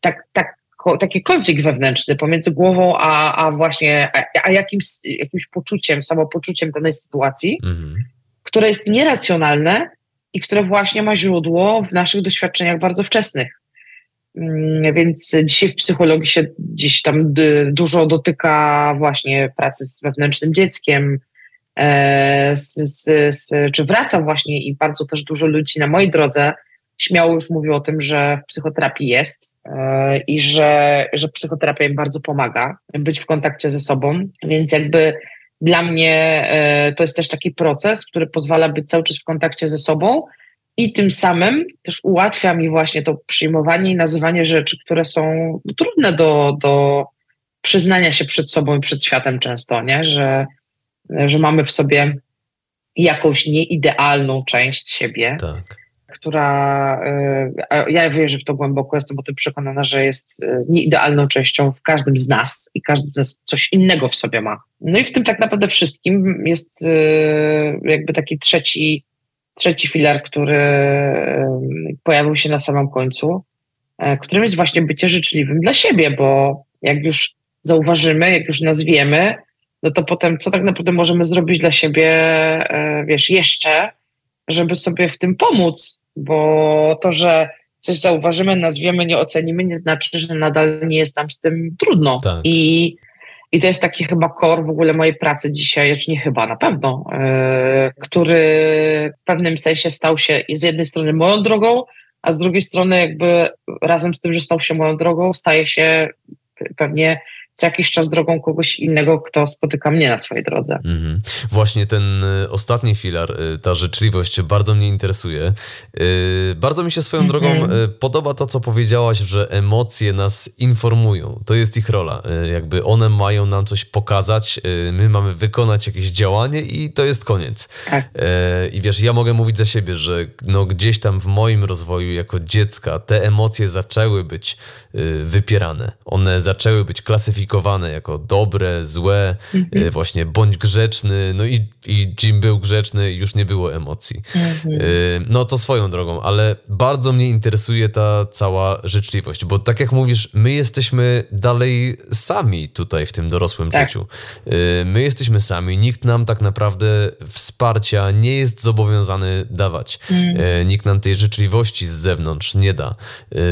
[SPEAKER 2] tak, tak taki konflikt wewnętrzny pomiędzy głową a, a właśnie a, a jakimś, jakimś poczuciem, samopoczuciem danej sytuacji, mhm. które jest nieracjonalne i które właśnie ma źródło w naszych doświadczeniach bardzo wczesnych. Mm, więc dzisiaj w psychologii się gdzieś tam dużo dotyka właśnie pracy z wewnętrznym dzieckiem, e, z, z, z, czy wraca właśnie i bardzo też dużo ludzi na mojej drodze śmiało już mówił o tym, że w psychoterapii jest e, i że, że psychoterapia im bardzo pomaga być w kontakcie ze sobą, więc jakby dla mnie e, to jest też taki proces, który pozwala być cały czas w kontakcie ze sobą i tym samym też ułatwia mi właśnie to przyjmowanie i nazywanie rzeczy, które są trudne do, do przyznania się przed sobą i przed światem często, nie? Że, że mamy w sobie jakąś nieidealną część siebie. Tak która, e, ja wierzę w to głęboko, jestem o tym przekonana, że jest e, nieidealną częścią w każdym z nas i każdy z nas coś innego w sobie ma. No i w tym tak naprawdę wszystkim jest e, jakby taki trzeci, trzeci filar, który pojawił się na samym końcu, którym jest właśnie bycie życzliwym dla siebie, bo jak już zauważymy, jak już nazwiemy, no to potem co tak naprawdę możemy zrobić dla siebie, wiesz, jeszcze, żeby sobie w tym pomóc, bo to, że coś zauważymy, nazwiemy, nie ocenimy, nie znaczy, że nadal nie jest nam z tym trudno. Tak. I, I to jest taki chyba kor w ogóle mojej pracy dzisiaj, znaczy nie chyba, na pewno, yy, który w pewnym sensie stał się z jednej strony moją drogą, a z drugiej strony jakby razem z tym, że stał się moją drogą, staje się pewnie co jakiś czas drogą kogoś innego, kto spotyka mnie na swojej drodze. Mhm.
[SPEAKER 1] Właśnie ten y, ostatni filar, y, ta życzliwość bardzo mnie interesuje. Y, bardzo mi się swoją mhm. drogą podoba to, co powiedziałaś, że emocje nas informują. To jest ich rola. Jakby one mają nam coś pokazać, my mamy wykonać jakieś działanie i to jest koniec. Tak. I wiesz, ja mogę mówić za siebie, że no gdzieś tam w moim rozwoju jako dziecka te emocje zaczęły być wypierane. One zaczęły być klasyfikowane jako dobre, złe, mhm. E, właśnie bądź grzeczny, no i, i Jim był grzeczny, już nie było emocji. Mhm. E, no to swoją drogą, ale bardzo mnie interesuje ta cała życzliwość, bo tak jak mówisz, my jesteśmy dalej sami tutaj w tym dorosłym tak. życiu. E, my jesteśmy sami, nikt nam tak naprawdę wsparcia nie jest zobowiązany dawać. Mhm. Nikt nam tej życzliwości z zewnątrz nie da,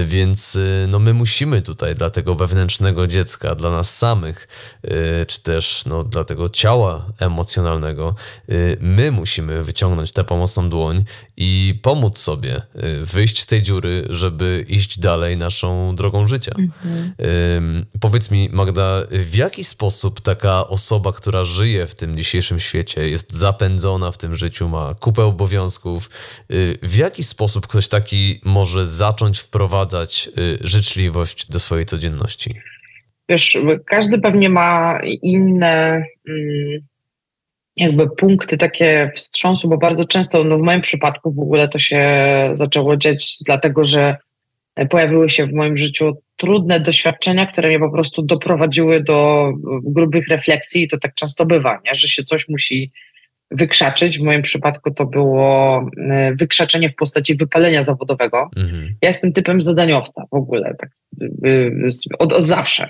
[SPEAKER 1] więc no my musimy tutaj dla tego wewnętrznego dziecka, dla nas samych, y, czy też no, dla tego ciała emocjonalnego, y, my musimy wyciągnąć tę pomocną dłoń i pomóc sobie y, wyjść z tej dziury, żeby iść dalej naszą drogą życia. Mhm. Powiedz mi, Magda, w jaki sposób taka osoba, która żyje w tym dzisiejszym świecie, jest zapędzona w tym życiu, ma kupę obowiązków, w jaki sposób ktoś taki może zacząć wprowadzać życzliwość do swojej codzienności?
[SPEAKER 2] Wiesz, każdy pewnie ma inne mm, jakby punkty takie wstrząsu, bo bardzo często, no w moim przypadku w ogóle to się zaczęło dziać dlatego, że pojawiły się w moim życiu trudne doświadczenia, które mnie po prostu doprowadziły do grubych refleksji i to tak często bywa, nie? że się coś musi wykrzaczyć. W moim przypadku to było e, wykrzaczenie w postaci wypalenia zawodowego. Mhm. Ja jestem typem zadaniowca w ogóle, tak, od, od zawsze.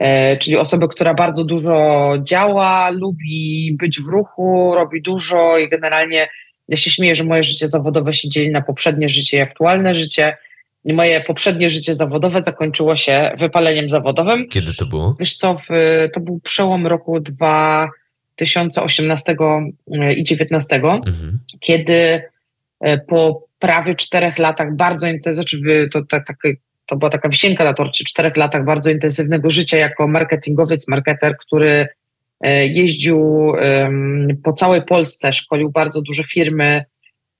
[SPEAKER 2] E, czyli osobę, która bardzo dużo działa, lubi być w ruchu, robi dużo i generalnie ja się śmieję, że moje życie zawodowe się dzieli na poprzednie życie i aktualne życie. Moje poprzednie życie zawodowe zakończyło się wypaleniem zawodowym.
[SPEAKER 1] Kiedy to było?
[SPEAKER 2] Wiesz co, w, to był przełom roku 2018 e, i 2019, mhm. kiedy e, po prawie czterech latach bardzo intensywnie, to tak, tak, to była taka wisienka na torcie, czterech latach bardzo intensywnego życia jako marketingowiec, marketer, który e, jeździł po całej Polsce, szkolił bardzo duże firmy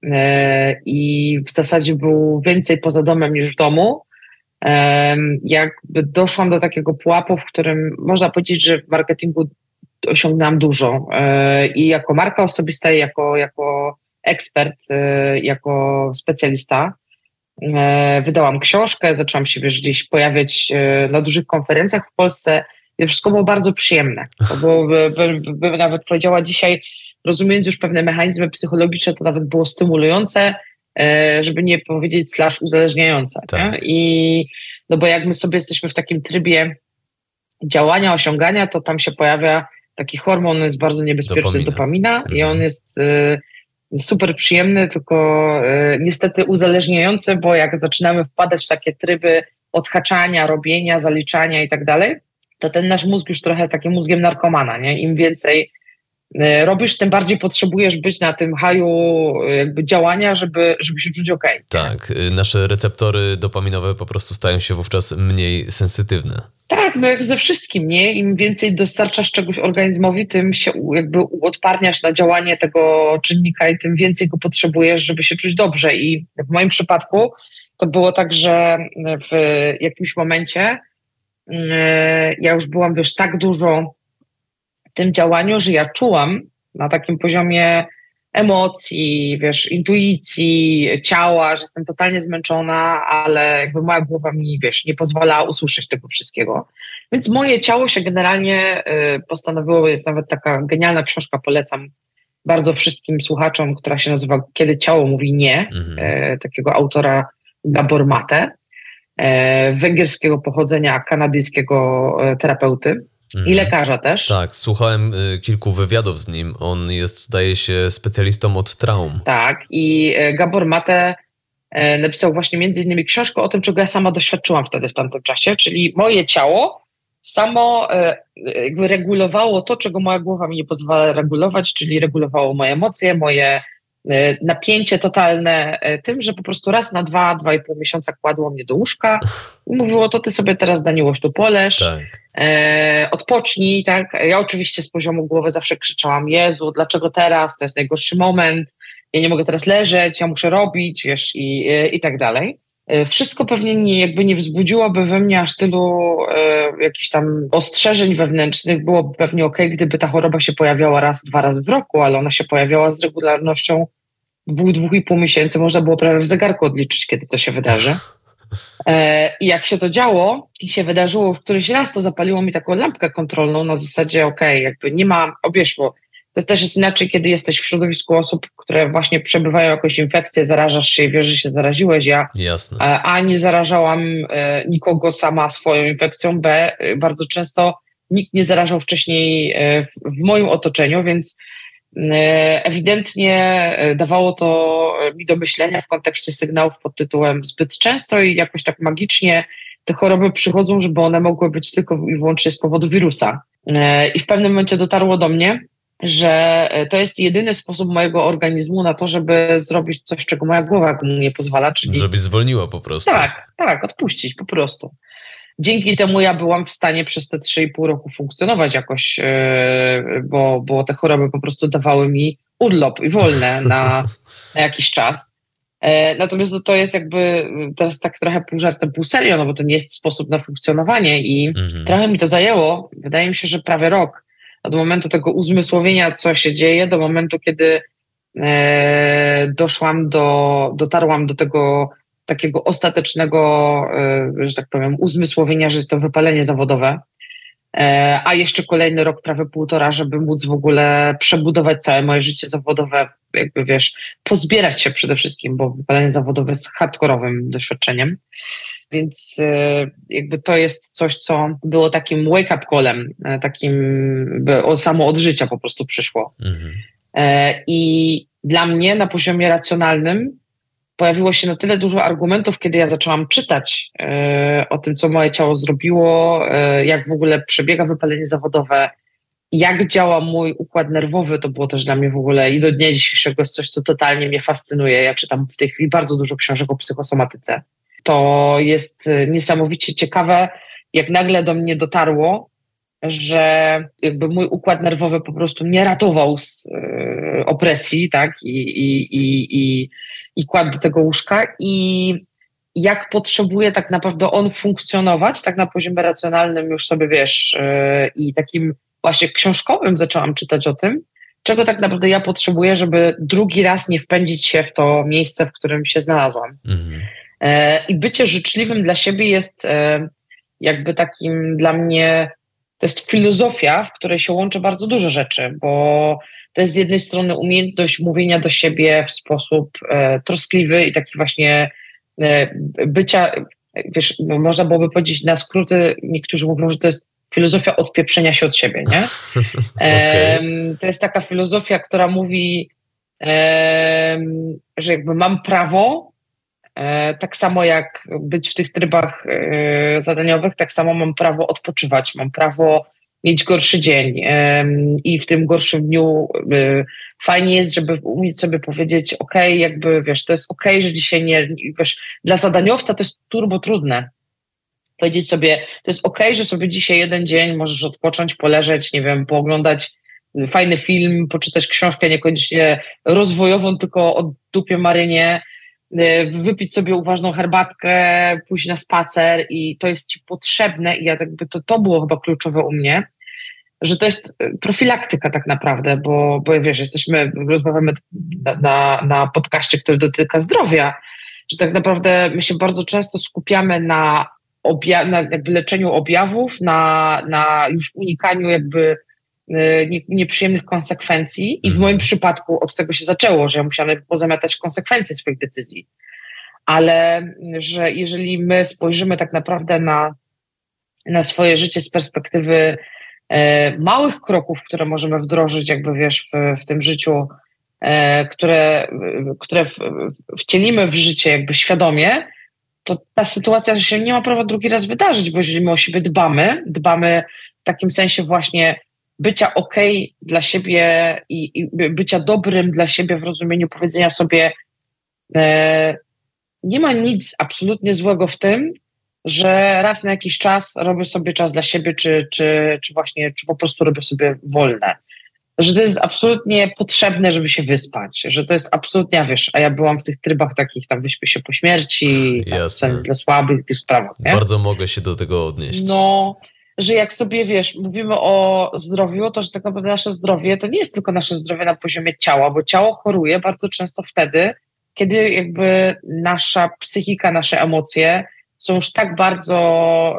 [SPEAKER 2] e, i w zasadzie był więcej poza domem niż w domu. Jakby doszłam do takiego pułapu, w którym można powiedzieć, że w marketingu osiągnęłam dużo e, i jako marka osobista, i jako, jako ekspert, jako specjalista. E, wydałam książkę, zaczęłam się wiesz, gdzieś pojawiać e, na dużych konferencjach w Polsce. I to wszystko było bardzo przyjemne. Bo bym nawet powiedziała dzisiaj, rozumiejąc już pewne mechanizmy psychologiczne, to nawet było stymulujące, e, żeby nie powiedzieć slash uzależniające. Tak. I no bo jak my sobie jesteśmy w takim trybie działania, osiągania, to tam się pojawia taki hormon, on jest bardzo niebezpieczny, dopamina, dopamina i on mhm. jest super przyjemny, tylko y, niestety uzależniający, bo jak zaczynamy wpadać w takie tryby odhaczania, robienia, zaliczania i tak dalej, to ten nasz mózg już trochę jest takim mózgiem narkomana, nie? Im więcej robisz, tym bardziej potrzebujesz być na tym haju jakby działania, żeby, żeby się czuć ok.
[SPEAKER 1] Tak, nasze receptory dopaminowe po prostu stają się wówczas mniej sensytywne.
[SPEAKER 2] Tak, no jak ze wszystkim, nie? Im więcej dostarczasz czegoś organizmowi, tym się jakby odparniasz na działanie tego czynnika i tym więcej go potrzebujesz, żeby się czuć dobrze. I w moim przypadku to było tak, że w jakimś momencie yy, ja już byłam, wiesz, tak dużo tym działaniu, że ja czułam na takim poziomie emocji, wiesz, intuicji, ciała, że jestem totalnie zmęczona, ale jakby moja głowa mi, wiesz, nie pozwala usłyszeć tego wszystkiego. Więc moje ciało się generalnie y, postanowiło, jest nawet taka genialna książka, polecam bardzo wszystkim słuchaczom, która się nazywa Kiedy ciało mówi nie, mhm. Y, takiego autora Gabor Mate, y, węgierskiego pochodzenia, kanadyjskiego terapeuty. I mhm. lekarza też.
[SPEAKER 1] Tak, słuchałem y, kilku wywiadów z nim. On jest, zdaje się, specjalistą od traum.
[SPEAKER 2] Tak, i y, Gabor Mate y, napisał właśnie między innymi książkę o tym, czego ja sama doświadczyłam wtedy w tamtym czasie, czyli moje ciało samo jakby regulowało to, czego moja głowa mi nie pozwala regulować, czyli regulowało moje emocje, moje napięcie totalne tym, że po prostu raz na dwa, dwa i pół miesiąca kładło mnie do łóżka i mówiło, to ty sobie teraz Daniłoś tu poleż, tak e, odpocznij, tak? Ja oczywiście z poziomu głowy zawsze krzyczałam, Jezu, dlaczego teraz? To jest najgorszy moment, ja nie mogę teraz leżeć, ja muszę robić, wiesz, i, i, i tak dalej. E, wszystko pewnie nie, jakby nie wzbudziłoby we mnie aż tylu e, jakichś tam ostrzeżeń wewnętrznych. Byłoby pewnie ok, gdyby ta choroba się pojawiała raz, dwa razy w roku, ale ona się pojawiała z regularnością dwóch, dwóch i pół miesięcy. Można było prawie w zegarku odliczyć, kiedy to się wydarzy. E, I jak się to działo i się wydarzyło w któryś raz, to zapaliło mi taką lampkę kontrolną na zasadzie, okej, jakby nie ma, obieszło. To też jest inaczej, kiedy jesteś w środowisku osób, które właśnie przebywają jakąś infekcję, zarażasz się i wiesz, że się zaraziłeś. Ja
[SPEAKER 1] Jasne.
[SPEAKER 2] A nie zarażałam e, nikogo sama swoją infekcją, B bardzo często nikt nie zarażał wcześniej e, w moim otoczeniu, więc E, ewidentnie e, dawało to mi do myślenia w kontekście sygnałów pod tytułem zbyt często i jakoś tak magicznie te choroby przychodzą, żeby one mogły być tylko i wyłącznie z powodu wirusa. E, I w pewnym momencie dotarło do mnie, że to jest jedyny sposób mojego organizmu na to, żeby zrobić coś, czego moja głowa mu nie pozwala. Czyli...
[SPEAKER 1] Żeby zwolniła po prostu.
[SPEAKER 2] Tak, tak, odpuścić po prostu dzięki temu ja byłam w stanie przez te 3,5 roku funkcjonować jakoś, e, bo, bo te choroby po prostu dawały mi urlop i wolne na, na jakiś czas. E, natomiast to jest jakby teraz tak trochę pół żartem, pół serio, no bo to nie jest sposób na funkcjonowanie i mhm. trochę mi to zajęło. Wydaje mi się, że prawie rok od momentu tego uzmysłowienia, co się dzieje, do momentu, kiedy e, doszłam do, dotarłam do tego takiego ostatecznego, e, że tak powiem, uzmysłowienia, że jest to wypalenie zawodowe. E, a jeszcze kolejny rok, prawie półtora, żeby móc w ogóle przebudować całe moje życie zawodowe, jakby wiesz, pozbierać się przede wszystkim, bo wypalenie zawodowe jest hardkorowym doświadczeniem. Więc e, jakby to jest coś, co było takim wake-up callem, takim samo od życia po prostu przyszło. Mhm. I dla mnie na poziomie racjonalnym pojawiło się na tyle dużo argumentów, kiedy ja zaczęłam czytać e, o tym, co moje ciało zrobiło, e, jak w ogóle przebiega wypalenie zawodowe, jak działa mój układ nerwowy, to było też dla mnie w ogóle i do dnia dzisiejszego jest coś, co totalnie mnie fascynuje. Ja czytam w tej chwili bardzo dużo książek o psychosomatyce. To jest e, niesamowicie ciekawe, jak nagle do mnie dotarło, że jakby mój układ nerwowy po prostu mnie ratował z y, opresji, tak, i, i, i, i, i kładł do tego łóżka i jak potrzebuje tak naprawdę on funkcjonować, tak na poziomie racjonalnym już sobie wiesz y, i takim właśnie książkowym zaczęłam czytać o tym, czego tak naprawdę ja potrzebuję, żeby drugi raz nie wpędzić się w to miejsce, w którym się znalazłam. Mhm. E, I bycie życzliwym dla siebie jest e, jakby takim dla mnie to jest filozofia, w której się łączy bardzo dużo rzeczy, bo to jest z jednej strony umiejętność mówienia do siebie w sposób e, troskliwy i taki właśnie bycia, wiesz, można byłoby powiedzieć na skróty, niektórzy mówią, że to jest filozofia odpieprzenia się od siebie, nie? okay. to jest taka filozofia, która mówi że jakby mam prawo, tak samo jak być w tych trybach e, zadaniowych, tak samo mam prawo odpoczywać, mam prawo mieć gorszy dzień i w tym gorszym dniu e, fajnie jest, żeby umieć sobie powiedzieć, ok, jakby wiesz, to jest ok, że dzisiaj nie, wiesz, dla zadaniowca to jest turbo trudne. Powiedzieć sobie, to jest ok, że sobie dzisiaj jeden dzień możesz odpocząć, poleżeć, nie wiem, pooglądać fajny film, poczytać książkę niekoniecznie rozwojową, tylko o dupie marynie, wypić sobie uważną herbatkę, pójść na spacer i to jest ci potrzebne i ja jakby to, to było chyba kluczowe u mnie, że to jest profilaktyka tak naprawdę, bo, bo wiesz, jesteśmy, rozmawiamy na, na, na podcaście, który dotyka zdrowia, że tak naprawdę my się bardzo często skupiamy na, obja- na jakby leczeniu objawów, na, na już unikaniu jakby Y, nieprzyjemnych konsekwencji. I w moim przypadku od tego się zaczęło, że ja musiałam pozamiatać konsekwencje swoich decyzji. Ale że jeżeli my spojrzymy tak naprawdę na, na swoje życie z perspektywy e, małych kroków, które możemy wdrożyć, jakby wiesz, w, w tym życiu, e, które, które w, wcielimy w życie jakby świadomie, to ta sytuacja się nie ma prawa drugi raz wydarzyć, bo jeżeli my o siebie dbamy, dbamy w takim sensie właśnie bycia ok dla siebie i, i, bycia dobrym dla siebie w rozumieniu powiedzenia sobie, e, nie ma nic absolutnie złego w tym, że raz na jakiś czas robię sobie czas dla siebie, czy, czy, czy właśnie, czy po prostu robię sobie wolne. Że to jest absolutnie potrzebne, żeby się wyspać, że to jest absolutnie, wiesz, a ja byłam w tych trybach takich, tam wyśpię się po śmierci, sens dla słabych, tych sprawach. Nie?
[SPEAKER 1] Bardzo mogę się do tego odnieść.
[SPEAKER 2] No, że jak sobie, wiesz, mówimy o zdrowiu, to że tak naprawdę nasze zdrowie to nie jest tylko nasze zdrowie na poziomie ciała, bo ciało choruje bardzo często wtedy, kiedy jakby nasza psychika, nasze emocje są już tak bardzo,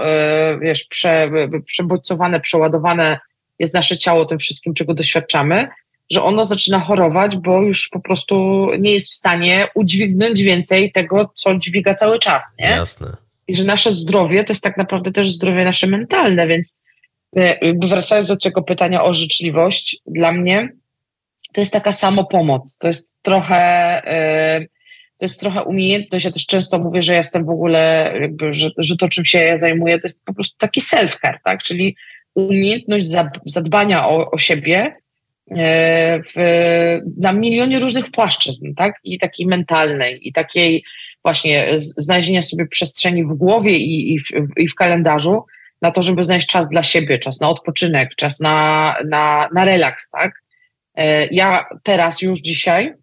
[SPEAKER 2] yy, wiesz, prze, przebodźcowane, przeładowane jest nasze ciało tym wszystkim, czego doświadczamy, że ono zaczyna chorować, bo już po prostu nie jest w stanie udźwignąć więcej tego, co dźwiga cały czas, nie?
[SPEAKER 1] Jasne
[SPEAKER 2] i że nasze zdrowie to jest tak naprawdę też zdrowie nasze mentalne, więc e, wracając do tego pytania o życzliwość, dla mnie to jest taka samopomoc, to jest trochę e, to jest trochę umiejętność, ja też często mówię, że jestem w ogóle, jakby, że, że to czym się ja zajmuję, to jest po prostu taki self-care, tak, czyli umiejętność zadbania o, o siebie e, w, na milionie różnych płaszczyzn, tak, i takiej mentalnej, i takiej właśnie znalezienia sobie przestrzeni w głowie i, i, w, i w kalendarzu na to, żeby znaleźć czas dla siebie, czas na odpoczynek, czas na, na, na relaks, tak? E, ja teraz już dzisiaj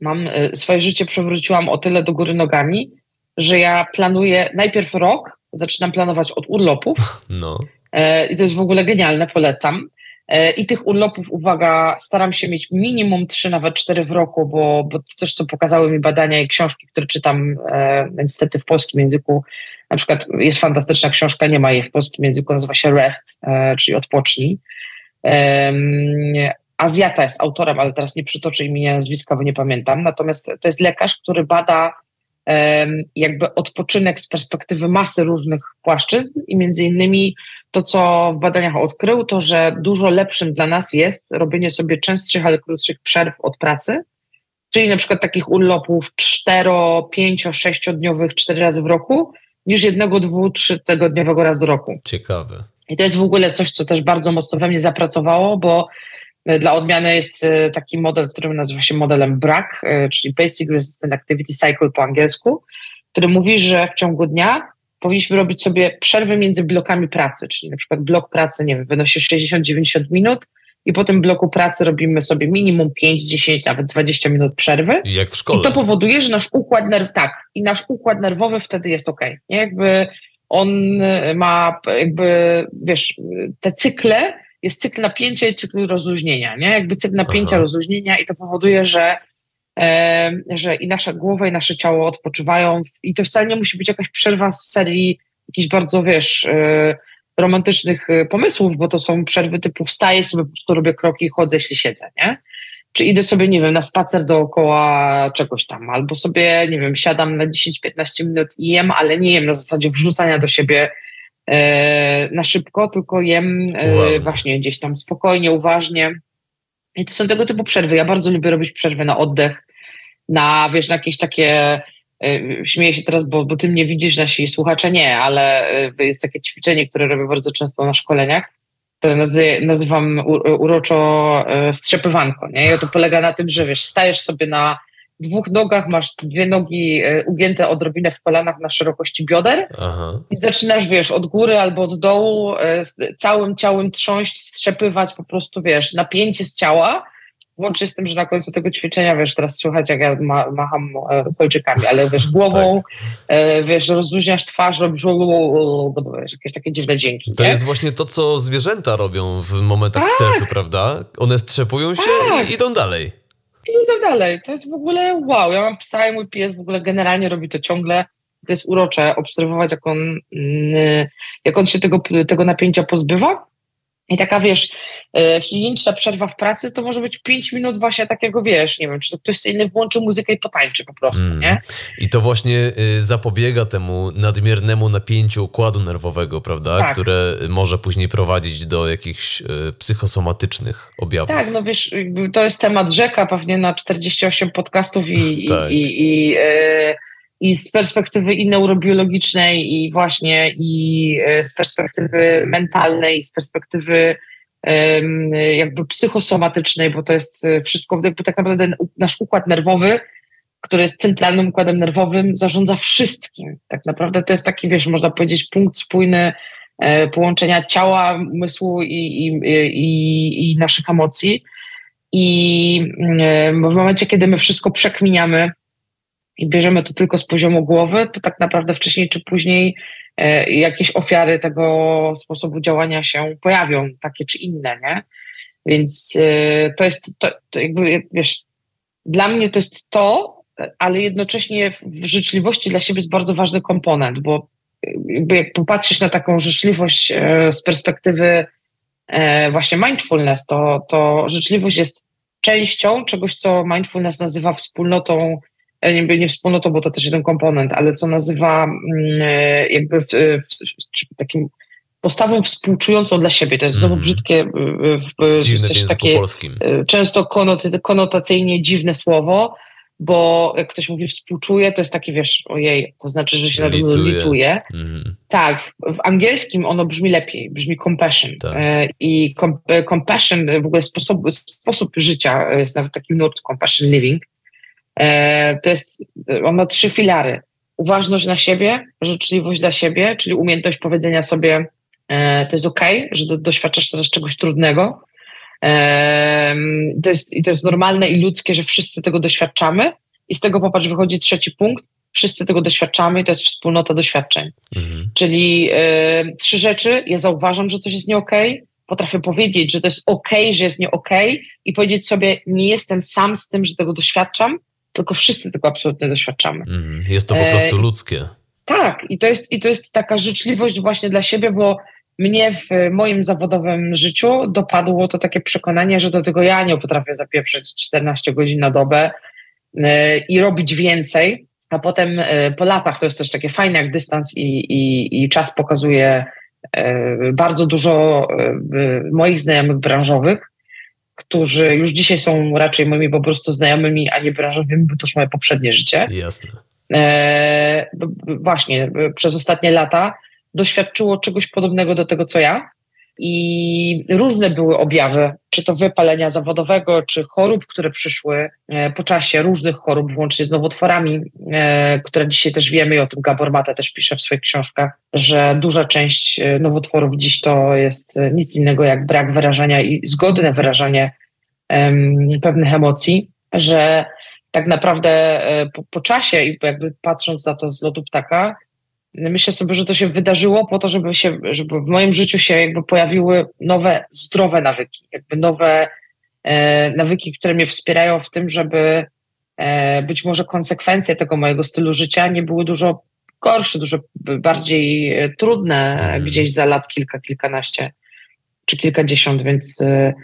[SPEAKER 2] mam e, swoje życie przewróciłam o tyle do góry nogami, że ja planuję najpierw rok, zaczynam planować od urlopów. No. E, I to jest w ogóle genialne, polecam. E, I tych urlopów, uwaga, staram się mieć minimum trzy, nawet cztery w roku, bo, bo to też co pokazały mi badania i książki, które czytam e, niestety w polskim języku. Na przykład jest fantastyczna książka, nie ma jej w polskim języku, nazywa się Rest, e, czyli odpocznij. E, Azjata jest autorem, ale teraz nie przytoczę imienia, nazwiska, bo nie pamiętam. Natomiast to jest lekarz, który bada jakby odpoczynek z perspektywy masy różnych płaszczyzn i między innymi to, co w badaniach odkrył, to że dużo lepszym dla nas jest robienie sobie częstszych, ale krótszych przerw od pracy, czyli na przykład takich urlopów 4, 5, 6 dniowych cztery razy w roku, niż jednego, dwu, trzy tygodniowego raz do roku.
[SPEAKER 1] Ciekawe.
[SPEAKER 2] I to jest w ogóle coś, co też bardzo mocno we mnie zapracowało, bo dla odmiany jest e, taki model, który nazywa się modelem BRAC, e, czyli Basic Resistant Activity Cycle po angielsku, który mówi, że w ciągu dnia powinniśmy robić sobie przerwy między blokami pracy, czyli na przykład blok pracy, nie wiem, wynosi 60-90 minut i po tym bloku pracy robimy sobie minimum 5, 10, nawet 20 minut przerwy.
[SPEAKER 1] Jak w szkole.
[SPEAKER 2] I to powoduje, że nasz układ nerw, tak, i nasz układ nerwowy wtedy jest ok. Nie? Jakby on ma, jakby, wiesz, te cykle, jest cykl napięcia i cykl rozluźnienia, nie? Jakby cykl napięcia, Aha. rozluźnienia i to powoduje, że że i nasza głowa, i nasze ciało odpoczywają. I to wcale nie musi być jakaś przerwa z serii jakichś bardzo, wiesz, e, romantycznych e, pomysłów, bo to są przerwy typu wstaję sobie, po prostu robię kroki, chodzę, jeśli siedzę, nie? Czy idę sobie, nie wiem, na spacer dookoła czegoś tam, albo sobie, nie wiem, siadam na 10-15 minut i jem, ale nie jem na zasadzie wrzucania do siebie e, na szybko, tylko jem e, właśnie gdzieś tam spokojnie, uważnie I to są tego typu przerwy. Ja bardzo lubię robić przerwy na oddech, na, wiesz, na jakieś takie y, śmieję się teraz, bo, bo ty mnie widzisz, nasi słuchacze nie, ale jest takie ćwiczenie, które robię bardzo często na szkoleniach, które nazy nazywam uroczo strzepywanko, nie? I to polega na tym, że wiesz, stajesz sobie na dwóch nogach, masz dwie nogi ugięte odrobinę w kolanach na szerokości bioder Aha. i zaczynasz, wiesz, od góry albo od dołu całym ciałem trząść, strzepywać po prostu, wiesz, napięcie z ciała, Łącznie z tym, że na końcu tego ćwiczenia, wiesz, teraz słychać, jak ja ma, macham e, kolczykami, ale wiesz, głową, tak. e, wiesz, rozluźniasz twarz, robisz wiesz, jakieś takie dziwne dźwięki.
[SPEAKER 1] To nie? jest właśnie to, co zwierzęta robią w momentach tak. stresu, prawda? One strzepują się tak. i idą dalej.
[SPEAKER 2] I idą dalej. To jest w ogóle wow. Ja mam psa i mój pies w ogóle generalnie robi to ciągle. To jest urocze obserwować, jak on, mm, jak on się tego, tego napięcia pozbywa i taka, wiesz, e, higieniczna przerwa w pracy to może być 5 minut właśnie takiego, wiesz, nie wiem, czy to ktoś inny włączy muzykę i potańczy po prostu, mm. nie?
[SPEAKER 1] I to właśnie y, zapobiega temu nadmiernemu napięciu układu nerwowego, prawda? Tak. Które może później prowadzić do jakichś y, psychosomatycznych objawów.
[SPEAKER 2] Tak, no wiesz, to jest temat rzeka pewnie na 48 podcastów i, tak. i, i, i y, i z perspektywy i neurobiologicznej, i właśnie i e, z perspektywy mentalnej, i z perspektywy jakby psychosomatycznej, bo to jest e, wszystko, jakby tak naprawdę nasz układ nerwowy, który jest centralnym układem nerwowym, zarządza wszystkim. Tak naprawdę to jest taki, wiesz, można powiedzieć, punkt spójny e, połączenia ciała, umysłu i, i, i, i naszych emocji. I w momencie, kiedy my wszystko przekminiamy, i bierzemy to tylko z poziomu głowy, to tak naprawdę wcześniej czy później e, jakieś ofiary tego sposobu działania się pojawią, takie czy inne, nie? Więc e, to jest, to, to jakby, wiesz, dla mnie to jest to, ale jednocześnie w życzliwości dla siebie jest bardzo ważny komponent, bo jakby jak popatrzysz na taką życzliwość e, z perspektywy właśnie mindfulness, to, to życzliwość jest częścią czegoś, co mindfulness nazywa wspólnotą E, nie, wspólnotą, bo to też jeden komponent, ale co nazywa mm, e, jakby w, w, takim postawą współczującą dla siebie. To jest znowu mm. brzydkie,
[SPEAKER 1] w, dziwne w takie polskim.
[SPEAKER 2] E, często konot, konotacyjnie dziwne słowo, bo jak ktoś mówi współczuje, to jest takie, wiesz, ojej, to znaczy, że się na lituje. lituje. Mm. Tak, w, w, angielskim ono brzmi lepiej, brzmi compassion. Tak. E, I com, compassion, w ogóle sposób, sposób życia jest nawet taki nurt compassion living, E, to jest, on ma trzy filary. Uważność na siebie, życzliwość dla siebie, czyli umiejętność powiedzenia sobie, e, to jest ok, że do, doświadczasz teraz czegoś trudnego. E, to jest, I to jest normalne i ludzkie, że wszyscy tego doświadczamy. I z tego popatrz, wychodzi trzeci punkt. Wszyscy tego doświadczamy to jest wspólnota doświadczeń. Mhm. Czyli y, trzy rzeczy. Ja zauważam, że coś jest nie okej. Okay. Potrafię powiedzieć, że to jest ok, że jest nie okej okay, i powiedzieć sobie, nie jestem sam z tym, że tego doświadczam tylko wszyscy tego absolutnie doświadczamy.
[SPEAKER 1] Mm, jest to po prostu e, ludzkie.
[SPEAKER 2] Tak, i to, jest, i to jest taka życzliwość właśnie dla siebie, bo mnie w moim zawodowym życiu dopadło to takie przekonanie, że do tego ja nie potrafię zapieprzyć 14 godzin na dobę e, i robić więcej, a potem e, po latach to jest też takie fajne, jak dystans i, i, i czas pokazuje bardzo dużo moich znajomych branżowych, którzy już dzisiaj są raczej moimi po prostu znajomymi, a nie branżowymi, bo to już moje poprzednie życie.
[SPEAKER 1] Jasne.
[SPEAKER 2] E, właśnie przez ostatnie lata doświadczyło czegoś podobnego do tego, co ja. I różne były objawy, czy to wypalenia zawodowego, czy chorób, które przyszły e, po czasie, różnych chorób, włącznie z nowotworami, e, które dzisiaj też wiemy i o tym Gabor Mate też pisze w swoich książkach, że duża część e, nowotworów dziś to jest nic innego jak brak wyrażania i zgodne wyrażanie pewnych emocji, że tak naprawdę po, po czasie i jakby patrząc na to z lotu ptaka, myślę sobie, że to się wydarzyło po to, żeby się, żeby w moim życiu się jakby pojawiły nowe, zdrowe nawyki, jakby nowe e, nawyki, które mnie wspierają w tym, żeby e, być może konsekwencje tego mojego stylu życia nie były dużo gorsze, dużo bardziej e, trudne mhm. gdzieś za lat kilka, kilkanaście czy kilkadziesiąt, więc e,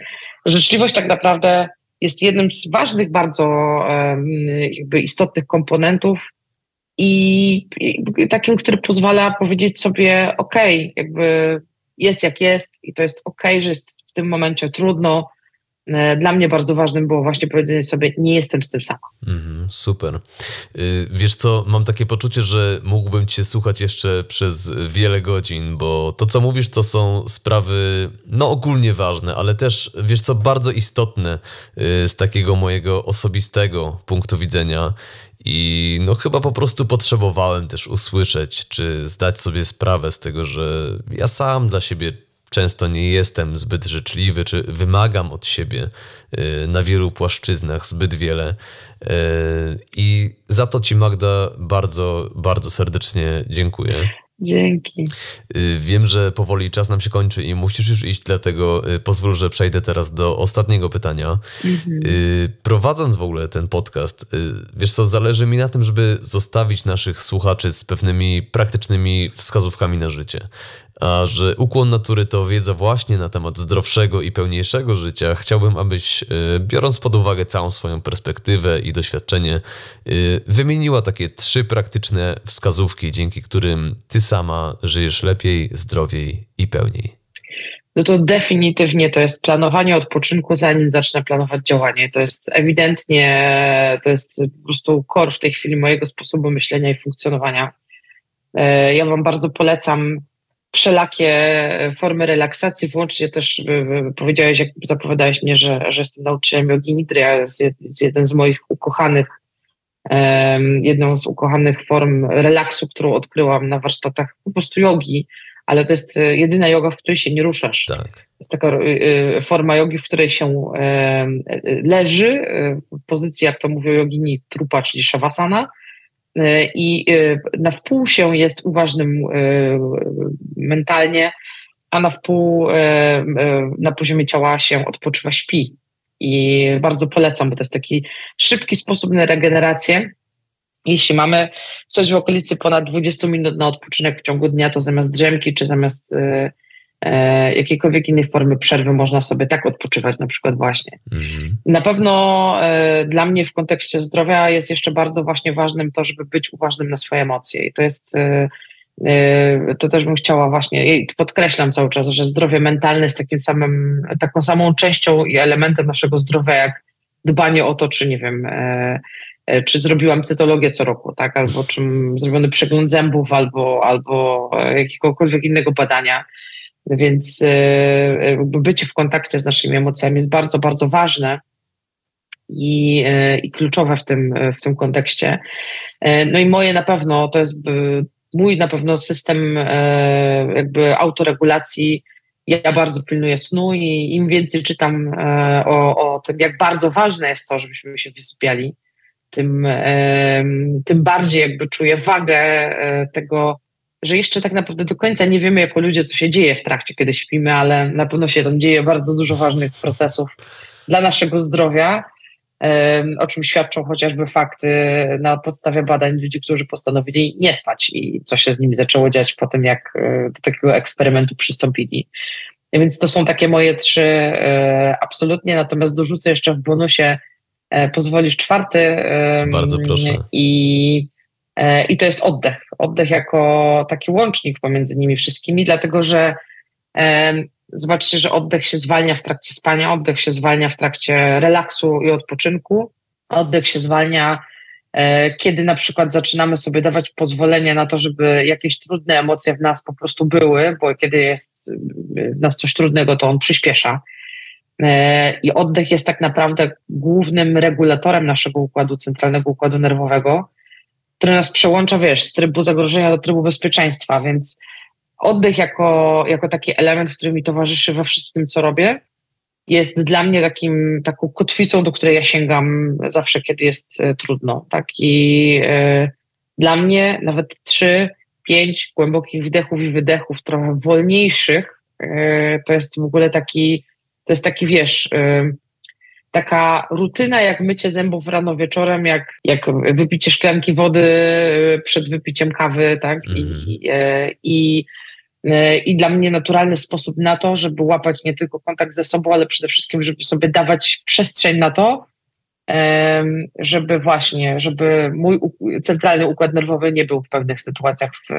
[SPEAKER 2] życzliwość tak naprawdę jest jednym z ważnych bardzo e, jakby istotnych komponentów i, takim, który pozwala powiedzieć sobie, okej, jakby jest jak jest i to jest okej, że jest w tym momencie trudno, E, dla mnie bardzo ważnym było właśnie powiedzenie sobie, nie jestem z tym sama.
[SPEAKER 1] Mm, super. Y, wiesz co, mam takie poczucie, że mógłbym cię słuchać jeszcze przez wiele godzin, bo to, co mówisz, to są sprawy, no ogólnie ważne, ale też, wiesz co, bardzo istotne y, z takiego mojego osobistego punktu widzenia. I no chyba po prostu potrzebowałem też usłyszeć, czy zdać sobie sprawę z tego, że ja sam dla siebie często nie jestem zbyt życzliwy, czy wymagam od siebie y, na wielu płaszczyznach zbyt wiele. Y, I za to Ci, Magda, bardzo, bardzo serdecznie dziękuję.
[SPEAKER 2] Dzięki.
[SPEAKER 1] Y, wiem, że powoli czas nam się kończy i musisz już iść, dlatego pozwól, że przejdę teraz do ostatniego pytania. Mhm. Prowadząc w ogóle ten podcast, wiesz co, zależy mi na tym, żeby zostawić naszych słuchaczy z pewnymi praktycznymi wskazówkami na życie a że ukłon natury to wiedza właśnie na temat zdrowszego i pełniejszego życia, chciałbym, abyś, e, biorąc pod uwagę całą swoją perspektywę i doświadczenie, e, wymieniła takie trzy praktyczne wskazówki, dzięki którym ty sama żyjesz lepiej, zdrowiej i pełniej.
[SPEAKER 2] No to definitywnie to jest planowanie odpoczynku, zanim zacznę planować działanie. To jest ewidentnie, to jest po prostu core w tej chwili mojego sposobu myślenia i funkcjonowania. E, ja Wam bardzo polecam wszelakie formy relaksacji, włącznie też powiedziałeś, jak zapowiadałeś mnie, że, że jestem nauczycielem jogi nidry, a jest, jest jeden z moich ukochanych, um, jedną z ukochanych form relaksu, którą odkryłam na warsztatach po prostu jogi, ale to jest e, jedyna yoga, w której się nie ruszasz.
[SPEAKER 1] Tak. To
[SPEAKER 2] jest taka y, forma jogi, w której się y, leży, y, w pozycji, jak to mówią jogini, trupa, czyli shavasana, E, i e, na wpół się jest uważnym e, mentalnie, a na wpół na poziomie ciała się odpoczywa, śpi. I bardzo polecam, bo to jest taki szybki sposób na regenerację. Jeśli mamy coś w okolicy ponad 20 minut na odpoczynek w ciągu dnia, to zamiast drzemki czy zamiast jakiejkolwiek innej formy przerwy można sobie tak odpoczywać na przykład właśnie. Mhm. Na pewno e, dla mnie w kontekście zdrowia jest jeszcze bardzo właśnie ważnym to, żeby być uważnym na swoje emocje i to jest e, e to też bym chciała właśnie, podkreślam cały czas, że zdrowie mentalne jest takim samym, taką samą częścią i elementem naszego zdrowia, jak dbanie o to, czy nie wiem, e, e, czy zrobiłam cytologię co roku, tak, albo czym zrobiony przegląd zębów, albo, albo jakiegokolwiek innego badania. Więc e, bycie w kontakcie z naszymi emocjami jest bardzo, bardzo ważne i, e, i kluczowe w tym, w tym kontekście. No i moje na pewno to jest mój na pewno system jakby autoregulacji. Ja bardzo pilnuję snu i im więcej czytam o, o tym, jak bardzo ważne jest to, żebyśmy się wysypiali, tym, tym bardziej jakby czuję wagę tego, że jeszcze tak naprawdę do końca nie wiemy jako ludzie, co się dzieje w trakcie, kiedy śpimy, ale na pewno się tam dzieje bardzo dużo ważnych procesów dla naszego zdrowia, o czym świadczą chociażby fakty na podstawie badań ludzi, którzy postanowili nie spać i co się z nimi zaczęło dziać po tym, jak e, do takiego eksperymentu przystąpili. Więc to są takie moje trzy e, absolutnie, natomiast dorzucę jeszcze w bonusie, e, pozwolisz czwarty.
[SPEAKER 1] Bardzo proszę.
[SPEAKER 2] I I to jest oddech. Oddech jako taki łącznik pomiędzy nimi wszystkimi, dlatego że e, zobaczcie, że oddech się zwalnia w trakcie spania, oddech się zwalnia w trakcie relaksu i odpoczynku, oddech się zwalnia, e, kiedy na przykład zaczynamy sobie dawać pozwolenie na to, żeby jakieś trudne emocje w nas po prostu były, bo kiedy jest w nas coś trudnego, to on przyspiesza. I oddech jest tak naprawdę głównym regulatorem naszego układu centralnego, układu nerwowego który nas przełącza, wiesz, z trybu zagrożenia do trybu bezpieczeństwa, więc oddech jako, jako taki element, który mi towarzyszy we wszystkim, co robię, jest dla mnie takim, taką kotwicą, do której ja sięgam zawsze, kiedy jest e, trudno. Tak? I e, dla mnie nawet trzy, pięć głębokich wdechów i wydechów, trochę wolniejszych, e, to jest w ogóle taki, to jest taki, wiesz, e, taka rutyna jak mycie zębów rano wieczorem, jak, jak wypicie szklanki wody e, przed wypiciem kawy, tak? I, mhm. e, i, e, i dla mnie naturalny sposób na to, żeby łapać nie tylko kontakt ze sobą, ale przede wszystkim, żeby sobie dawać przestrzeń na to, żeby właśnie, żeby mój centralny układ nerwowy nie był w pewnych sytuacjach w,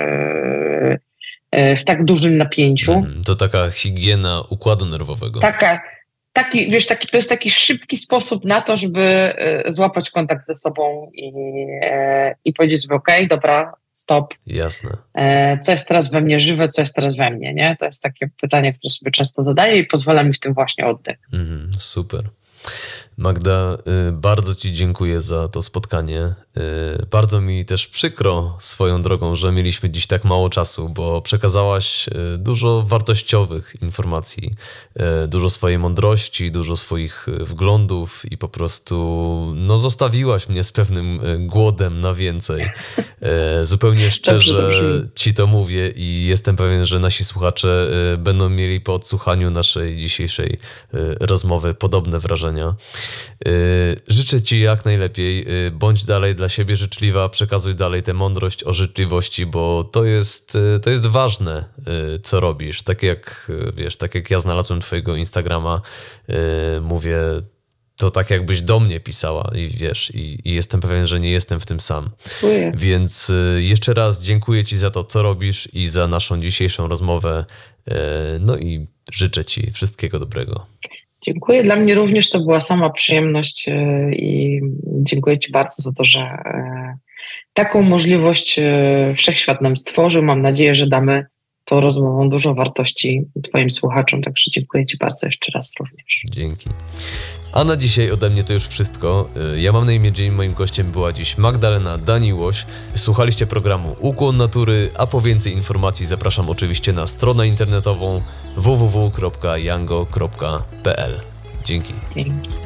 [SPEAKER 2] w tak dużym napięciu. Mhm.
[SPEAKER 1] To taka higiena układu nerwowego.
[SPEAKER 2] Taka, taki, wiesz, taki, to jest taki szybki sposób na to, żeby złapać kontakt ze sobą i, i powiedzieć sobie, okej, okay, dobra, stop.
[SPEAKER 1] Jasne.
[SPEAKER 2] Co jest teraz we mnie żywe, co jest teraz we mnie, nie? To jest takie pytanie, które sobie często zadaję i pozwala mi w tym właśnie oddech.
[SPEAKER 1] Mm, super. Magda, y, bardzo Ci dziękuję za to spotkanie. Y, bardzo mi też przykro swoją drogą, że mieliśmy dziś tak mało czasu, bo przekazałaś y, dużo wartościowych informacji, dużo swojej mądrości, dużo swoich wglądów i po prostu no, zostawiłaś mnie z pewnym głodem na więcej. Zupełnie szczerze. Ci to mówię i jestem pewien, że nasi słuchacze będą mieli po odsłuchaniu naszej dzisiejszej rozmowy podobne wrażenia. Y, życzę Ci jak najlepiej. Y, bądź dalej dla siebie życzliwa, przekazuj dalej tę mądrość o życzliwości, bo to jest, y, to jest ważne, co robisz. Tak jak wiesz, tak jak ja znalazłem Twojego Instagrama, mówię to tak jakbyś do mnie pisała i wiesz, i, i, jestem pewien, że nie jestem w tym sam. Dziękuję. Więc jeszcze raz dziękuję Ci za to, co robisz i za naszą dzisiejszą rozmowę. No i życzę Ci wszystkiego dobrego.
[SPEAKER 2] Dziękuję. Dla mnie również to była sama przyjemność e, i dziękuję Ci bardzo za to, że e, taką możliwość e, wszechświat nam stworzył. Mam nadzieję, że damy tą rozmową dużo wartości Twoim słuchaczom. Także dziękuję Ci bardzo jeszcze raz również.
[SPEAKER 1] Dzięki. A na dzisiaj ode mnie to już wszystko. Y, ja mam na imię Jane, moim gościem była dziś Magdalena Daniłoś. Słuchaliście programu Ukłon Natury, a po więcej informacji zapraszam oczywiście na stronę internetową www.yango.pl. Dzięki. Dzięki.